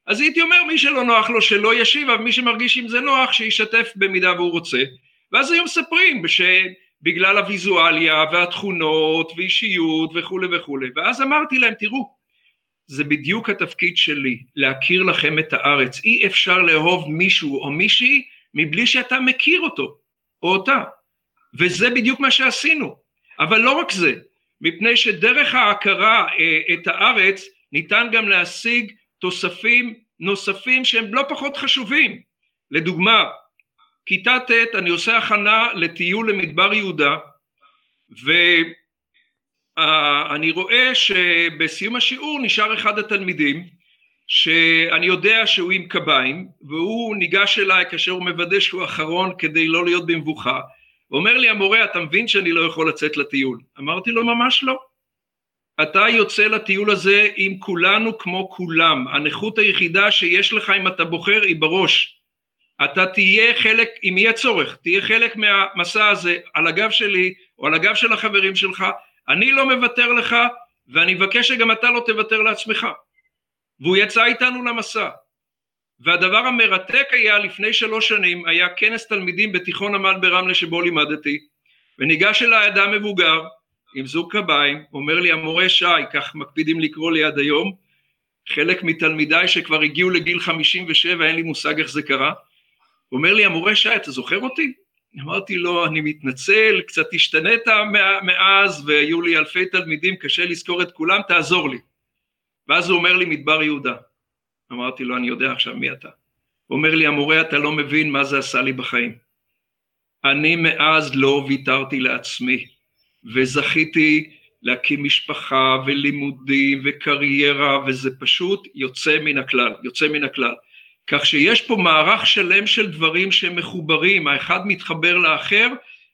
אז הייתי אומר מי שלא נוח לו שלא ישיב אבל מי שמרגיש עם זה נוח שישתף במידה והוא רוצה ואז היו מספרים שבגלל הוויזואליה והתכונות ואישיות וכולי וכולי. ואז אמרתי להם תראו זה בדיוק התפקיד שלי להכיר לכם את הארץ. אי אפשר לאהוב מישהו או מישהי מבלי שאתה מכיר אותו או אותה. וזה בדיוק מה שעשינו. אבל לא רק זה מפני שדרך ההכרה אה, את הארץ ניתן גם להשיג תוספים נוספים שהם לא פחות חשובים. לדוגמה, כיתה ט' אני עושה הכנה לטיול למדבר יהודה ואני רואה שבסיום השיעור נשאר אחד התלמידים שאני יודע שהוא עם קביים והוא ניגש אליי כאשר הוא מוודא שהוא אחרון כדי לא להיות במבוכה. ואומר לי המורה אתה מבין שאני לא יכול לצאת לטיול? אמרתי לו ממש לא. אתה יוצא לטיול הזה עם כולנו כמו כולם, הנכות היחידה שיש לך אם אתה בוחר היא בראש. אתה תהיה חלק, אם יהיה צורך, תהיה חלק מהמסע הזה על הגב שלי או על הגב של החברים שלך, אני לא מוותר לך ואני מבקש שגם אתה לא תוותר לעצמך. והוא יצא איתנו למסע. והדבר המרתק היה לפני שלוש שנים, היה כנס תלמידים בתיכון עמל ברמלה שבו לימדתי, וניגש אליי אדם מבוגר עם זוג קביים, אומר לי המורה שי, כך מקפידים לקרוא לי עד היום, חלק מתלמידיי שכבר הגיעו לגיל 57, אין לי מושג איך זה קרה, אומר לי המורה שי, אתה זוכר אותי? אמרתי לו, אני מתנצל, קצת השתנית מאז והיו לי אלפי תלמידים, קשה לזכור את כולם, תעזור לי. ואז הוא אומר לי, מדבר יהודה. אמרתי לו, אני יודע עכשיו מי אתה. הוא אומר לי, המורה, אתה לא מבין מה זה עשה לי בחיים. אני מאז לא ויתרתי לעצמי. וזכיתי להקים משפחה ולימודים וקריירה וזה פשוט יוצא מן הכלל, יוצא מן הכלל. כך שיש פה מערך שלם של דברים שהם מחוברים, האחד מתחבר לאחר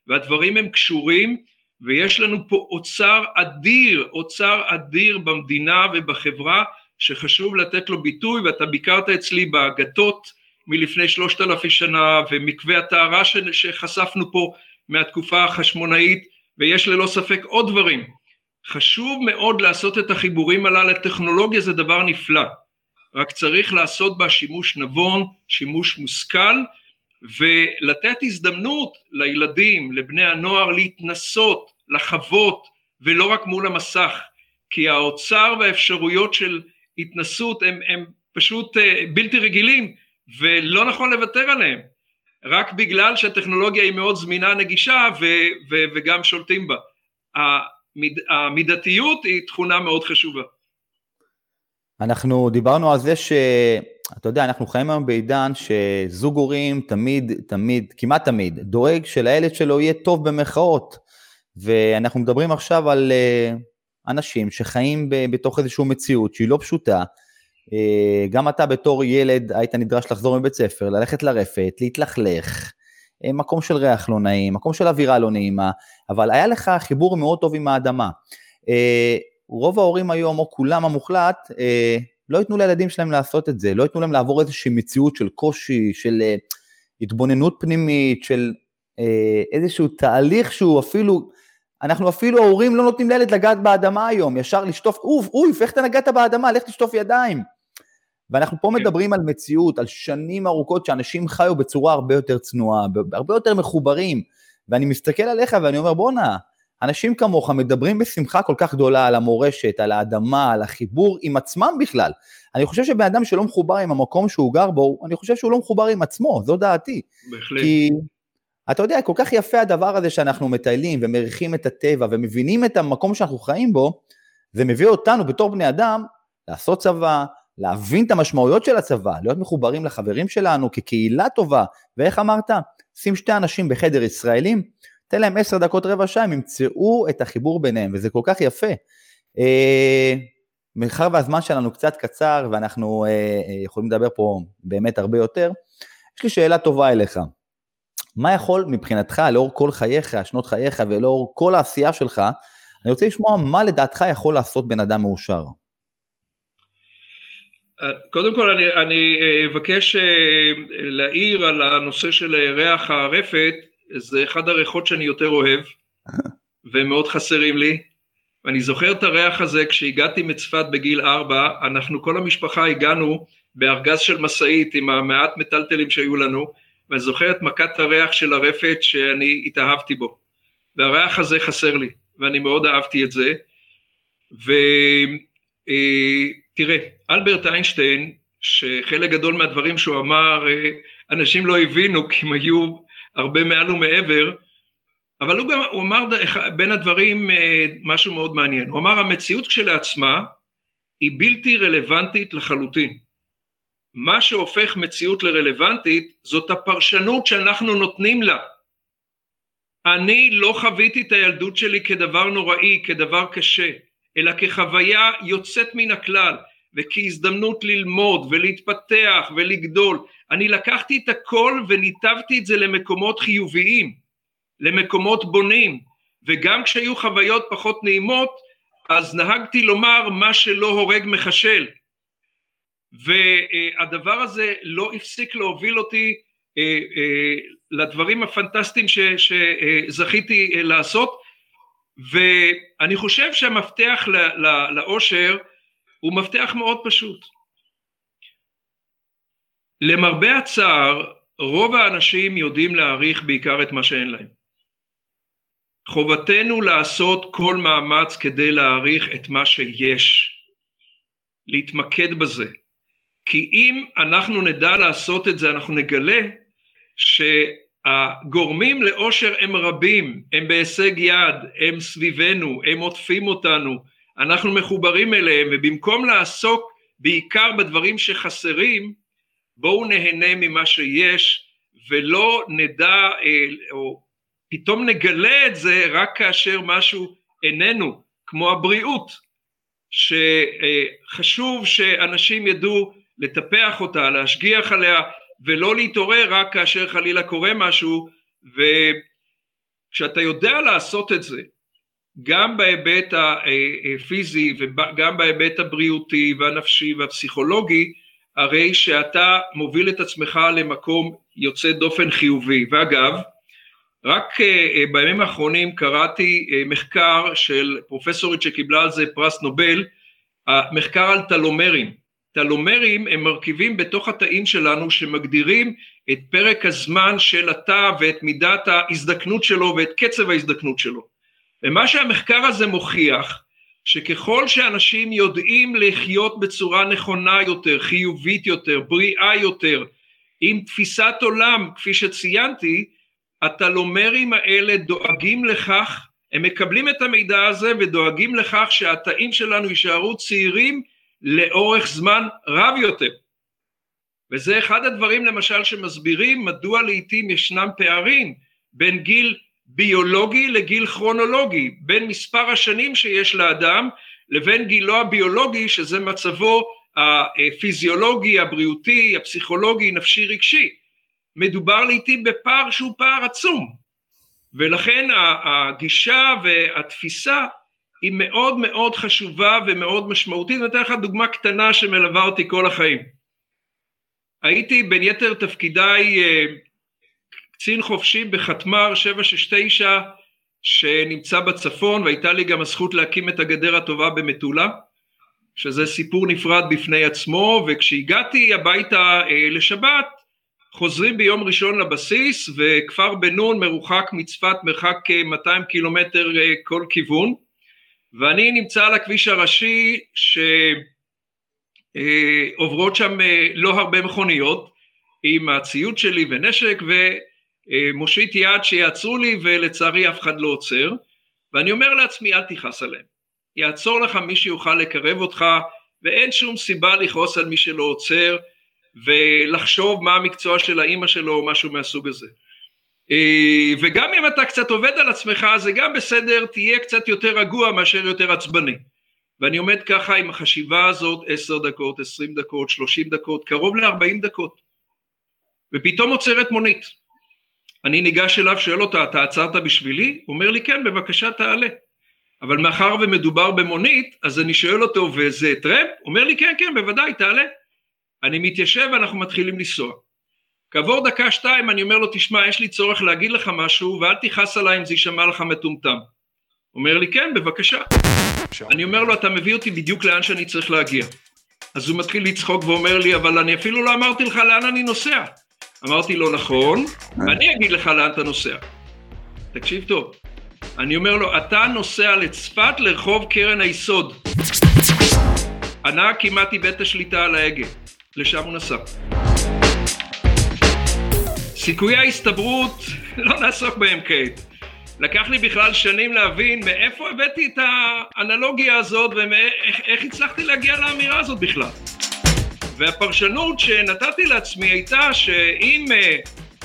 והדברים הם קשורים ויש לנו פה אוצר אדיר, אוצר אדיר במדינה ובחברה שחשוב לתת לו ביטוי ואתה ביקרת אצלי באגדות מלפני שלושת אלפי שנה ומקווה הטהרה שחשפנו פה מהתקופה החשמונאית ויש ללא ספק עוד דברים. חשוב מאוד לעשות את החיבורים הללו לטכנולוגיה זה דבר נפלא, רק צריך לעשות בה שימוש נבון, שימוש מושכל, ולתת הזדמנות לילדים, לבני הנוער להתנסות, לחוות, ולא רק מול המסך, כי האוצר והאפשרויות של התנסות הם, הם פשוט אה, בלתי רגילים, ולא נכון לוותר עליהם. רק בגלל שהטכנולוגיה היא מאוד זמינה נגישה ו, ו, וגם שולטים בה. המיד, המידתיות היא תכונה מאוד חשובה. אנחנו דיברנו על זה שאתה יודע, אנחנו חיים היום בעידן שזוג הורים תמיד, תמיד, כמעט תמיד, דואג שלילד שלו יהיה טוב במרכאות. ואנחנו מדברים עכשיו על אה, אנשים שחיים בתוך איזושהי מציאות שהיא לא פשוטה, אה, גם אתה בתור ילד היית נדרש לחזור מבית ספר, ללכת לרפת, להתלכלך, אה, מקום של ריח לא נעים, מקום של אווירה לא נעימה, אבל היה לך חיבור מאוד טוב עם האדמה. אה, רוב ההורים היום, או רובם המוחלט, לא ייתנו לילדים שלהם לעשות את זה, לא ייתנו להם לעבור איזושהי מציאות של קושי, של התבוננות פנימית, של איזשהו תהליך שהוא אפילו, אנחנו אפילו ההורים לא נותנים לילד לגעת באדמה היום, ישר לשטוף, אוף, אוף, איך אתה נגעת באדמה, לך תשטוף ידיים. ואנחנו פה כן. מדברים על מציאות, על שנים ארוכות שאנשים חיו בצורה הרבה יותר צנועה, הרבה יותר מחוברים, ואני מסתכל עליך ואני אומר, בואנה, אנשים כמוך מדברים בשמחה כל כך גדולה על המורשת, על האדמה, על החיבור עם עצמם בכלל. אני חושב שבן אדם שלא מחובר עם המקום שהוא גר בו, אני חושב שהוא לא מחובר עם עצמו, זו דעתי. בהחלט. כי אתה יודע, כל כך יפה הדבר הזה שאנחנו מטיילים ומריחים את הטבע ומבינים את המקום שאנחנו חיים בו, זה מביא אותנו בתור בני אדם לעשות צבא, להבין את המשמעויות של הצבא, להיות מחוברים לחברים שלנו כקהילה טובה, ואיך אמרת? שים שתי אנשים בחדר ישראלים, תן להם עשר דקות רבע שעה, הם ימצאו את החיבור ביניהם, וזה כל כך יפה. אה, מאחר והזמן שלנו קצת קצר, ואנחנו אה, אה, יכולים לדבר פה באמת הרבה יותר, יש לי שאלה טובה אליך. מה יכול מבחינתך, לאור כל חייך, שנות חייך, ולאור כל העשייה שלך, אני רוצה לשמוע מה לדעתך יכול לעשות בן אדם מאושר. קודם כל אני, אני אה, אבקש אה, להעיר על הנושא של ריח הרפת, זה אחד הריחות שאני יותר אוהב (laughs) ומאוד חסרים לי. ואני זוכר את הריח הזה כשהגעתי מצפת בגיל ארבע, אנחנו כל המשפחה הגענו בארגז של משאית עם המעט מטלטלים שהיו לנו ואני זוכר את מכת הריח של הרפת שאני התאהבתי בו. והריח הזה חסר לי ואני מאוד אהבתי את זה. ו... אה, אלברט איינשטיין, שחלק גדול מהדברים שהוא אמר, אה, אנשים לא הבינו כי הם היו הרבה מעל ומעבר, אבל הוא גם, הוא אמר בין הדברים אה, משהו מאוד מעניין, הוא אמר המציאות כשלעצמה היא בלתי רלוונטית לחלוטין. מה שהופך מציאות לרלוונטית זאת הפרשנות שאנחנו נותנים לה. אני לא חוויתי את הילדות שלי כדבר נוראי, כדבר קשה. אלא כחוויה יוצאת מן הכלל וכהזדמנות ללמוד ולהתפתח ולגדול. אני לקחתי את הכל וניתבתי את זה למקומות חיוביים, למקומות בונים, וגם כשהיו חוויות פחות נעימות, אז נהגתי לומר מה שלא הורג מחשל. והדבר הזה לא הפסיק להוביל אותי אה, אה, לדברים הפנטסטיים שזכיתי אה, לעשות, ואני חושב שהמפתח לאושר הוא מפתח מאוד פשוט. למרבה הצער, רוב האנשים יודעים להעריך בעיקר את מה שאין להם. חובתנו לעשות כל מאמץ כדי להעריך את מה שיש, להתמקד בזה. כי אם אנחנו נדע לעשות את זה, אנחנו נגלה ש... הגורמים לאושר הם רבים, הם בהישג יד, הם סביבנו, הם עוטפים אותנו, אנחנו מחוברים אליהם ובמקום לעסוק בעיקר בדברים שחסרים, בואו נהנה ממה שיש ולא נדע אה, או פתאום נגלה את זה רק כאשר משהו איננו, כמו הבריאות, שחשוב שאנשים ידעו לטפח אותה, להשגיח עליה, ולא להתעורר רק כאשר חלילה קורה משהו וכשאתה יודע לעשות את זה גם בהיבט הפיזי וגם בהיבט הבריאותי והנפשי והפסיכולוגי הרי שאתה מוביל את עצמך למקום יוצא דופן חיובי ואגב רק אה, בימים האחרונים קראתי אה, מחקר של פרופסורית שקיבלה על זה פרס נובל, מחקר על טלומרים, טלומרים הם מרכיבים בתוך התאים שלנו שמגדירים את פרק הזמן של התא ואת מידת ההזדקנות שלו ואת קצב ההזדקנות שלו. ומה שהמחקר הזה מוכיח, שככל שאנשים יודעים לחיות בצורה נכונה יותר, חיובית יותר, בריאה יותר, עם תפיסת עולם, כפי שציינתי, הטלומרים האלה דואגים לכך, הם מקבלים את המידע הזה ודואגים לכך שהתאים שלנו יישארו צעירים לאורך זמן רב יותר. וזה אחד הדברים למשל שמסבירים מדוע לעיתים ישנם פערים בין גיל ביולוגי לגיל כרונולוגי, בין מספר השנים שיש לאדם לבין גילו הביולוגי שזה מצבו הפיזיולוגי, הבריאותי, הפסיכולוגי, נפשי, רגשי. מדובר לעיתים בפער שהוא פער עצום, ולכן הגישה והתפיסה היא מאוד מאוד חשובה ומאוד משמעותית, אני אתן לך דוגמה קטנה שמלווה אותי כל החיים. הייתי בין יתר תפקידיי אה, קצין חופשי בחטמ"ר 769 שנמצא בצפון והייתה לי גם הזכות להקים את הגדר הטובה במטולה שזה סיפור נפרד בפני עצמו וכשהגעתי הביתה אה, לשבת חוזרים ביום ראשון לבסיס וכפר בן נון מרוחק מצפת מרחק 200 קילומטר אה, כל כיוון ואני נמצא על הכביש הראשי שעוברות שם לא הרבה מכוניות עם הציוד שלי ונשק ומושיט יד שיעצרו לי ולצערי אף אחד לא עוצר ואני אומר לעצמי אל תכעס עליהם, יעצור לך מי שיוכל לקרב אותך ואין שום סיבה לכעוס על מי שלא עוצר ולחשוב מה המקצוע של האימא שלו או משהו מהסוג הזה. אה, וגם אם אתה קצת עובד על עצמך זה גם בסדר, תהיה קצת יותר רגוע מאשר יותר עצבני. ואני עומד ככה עם החשיבה הזאת עשר דקות, עשרים דקות, שלושים דקות, קרוב לארבעים דקות. ופתאום עוצרת מונית. אני ניגש אליו, שואל אותה, אתה עצרת בשבילי? הוא אומר לי, כן, בבקשה תעלה. אבל מאחר ומדובר במונית, אז אני שואל אותו, וזה טרמפ? הוא אומר לי, כן, כן, בוודאי, תעלה. אני מתיישב ואנחנו מתחילים לנסוע. כעבור דקה שתיים אני אומר לו, תשמע, יש לי צורך להגיד לך משהו, ואל תכעס עליי אם זה יישמע לך מטומטם. אומר לי, כן, בבקשה. אני אומר לו, אתה מביא אותי בדיוק לאן שאני צריך להגיע. אז הוא מתחיל לצחוק ואומר לי, אבל אני אפילו לא אמרתי לך לאן אני נוסע. אמרתי לו, נכון, אני אגיד לך לאן אתה נוסע. תקשיב טוב. אני אומר לו, אתה נוסע לצפת לרחוב קרן היסוד. הנהג כמעט איבד את השליטה על ההגה. לשם הוא נסע. סיכויי ההסתברות, (laughs) לא נעסוק בהם כעת. לקח לי בכלל שנים להבין מאיפה הבאתי את האנלוגיה הזאת ואיך הצלחתי להגיע לאמירה הזאת בכלל. והפרשנות שנתתי לעצמי הייתה שאם אה,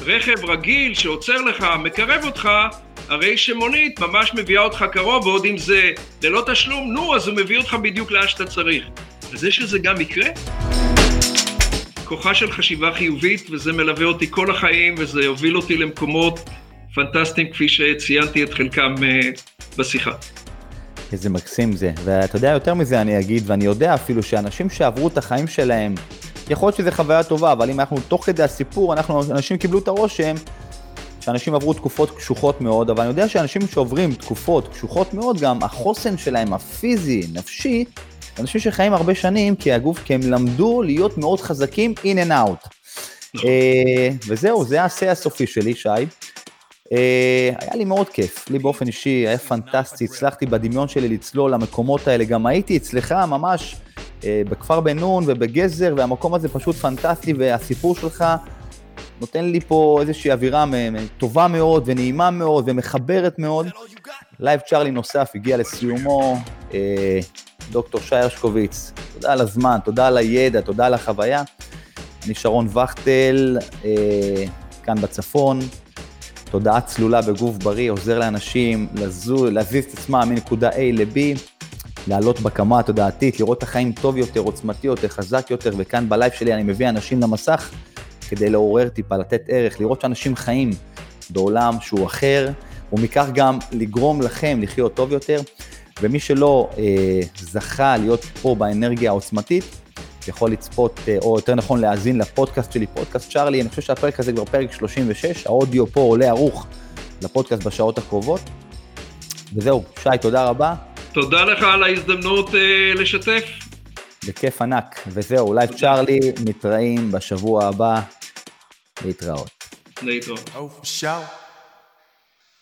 רכב רגיל שעוצר לך, מקרב אותך, הרי שמונית ממש מביאה אותך קרוב, ועוד אם זה ללא תשלום, נו, אז הוא מביא אותך בדיוק לאן שאתה צריך. וזה שזה גם יקרה, כוחה של חשיבה חיובית, וזה מלווה אותי כל החיים, וזה יוביל אותי למקומות פנטסטיים, כפי שציינתי את חלקם uh, בשיחה. איזה מקסים זה, ואתה יודע, יותר מזה אני אגיד, ואני יודע אפילו שאנשים שעברו את החיים שלהם, יכול להיות שזו חוויה טובה, אבל אם אנחנו תוך כדי הסיפור, אנחנו, אנשים קיבלו את הרושם שאנשים עברו תקופות קשוחות מאוד, אבל אני יודע שאנשים שעוברים תקופות קשוחות מאוד, גם החוסן שלהם, הפיזי, נפשי, אנשים שחיים הרבה שנים, כי הגוף, כי הם למדו להיות מאוד חזקים in and out. נכון. אה, וזהו, זה השיא הסופי שלי, שי. אה, היה לי מאוד כיף, לי באופן אישי היה פנטסטי, הצלחתי בדמיון שלי לצלול למקומות האלה, גם הייתי אצלך ממש אה, בכפר בן נון ובגזר, והמקום הזה פשוט פנטסטי, והסיפור שלך נותן לי פה איזושהי אווירה טובה מאוד ונעימה מאוד ומחברת מאוד. לייב צ'ארלי נוסף הגיע לסיומו, דוקטור שי הרשקוביץ, תודה על הזמן, תודה על הידע, תודה על החוויה. אני שרון וכטל, אה, כאן בצפון, תודעה צלולה בגוף בריא, עוזר לאנשים לזו, להזיז את עצמם מנקודה A ל-B, לעלות בקמה התודעתית, לראות את החיים טוב יותר, עוצמתי יותר, חזק יותר, וכאן בלייב שלי אני מביא אנשים למסך כדי לעורר טיפה, לתת ערך, לראות שאנשים חיים בעולם שהוא אחר, ומכך גם לגרום לכם לחיות טוב יותר. ומי שלא אה, זכה להיות פה באנרגיה העוצמתית, יכול לצפות, אה, או יותר נכון להאזין לפודקאסט שלי, פודקאסט צ'ארלי, אני חושב שהפרק הזה כבר פרק 36, האודיו פה עולה ערוך לפודקאסט בשעות הקרובות. וזהו, שי, תודה רבה. תודה לך על ההזדמנות אה, לשתף. בכיף ענק, וזהו, לייב צ'ארלי, מתראים בשבוע הבא, להתראות. להתראות. Oh,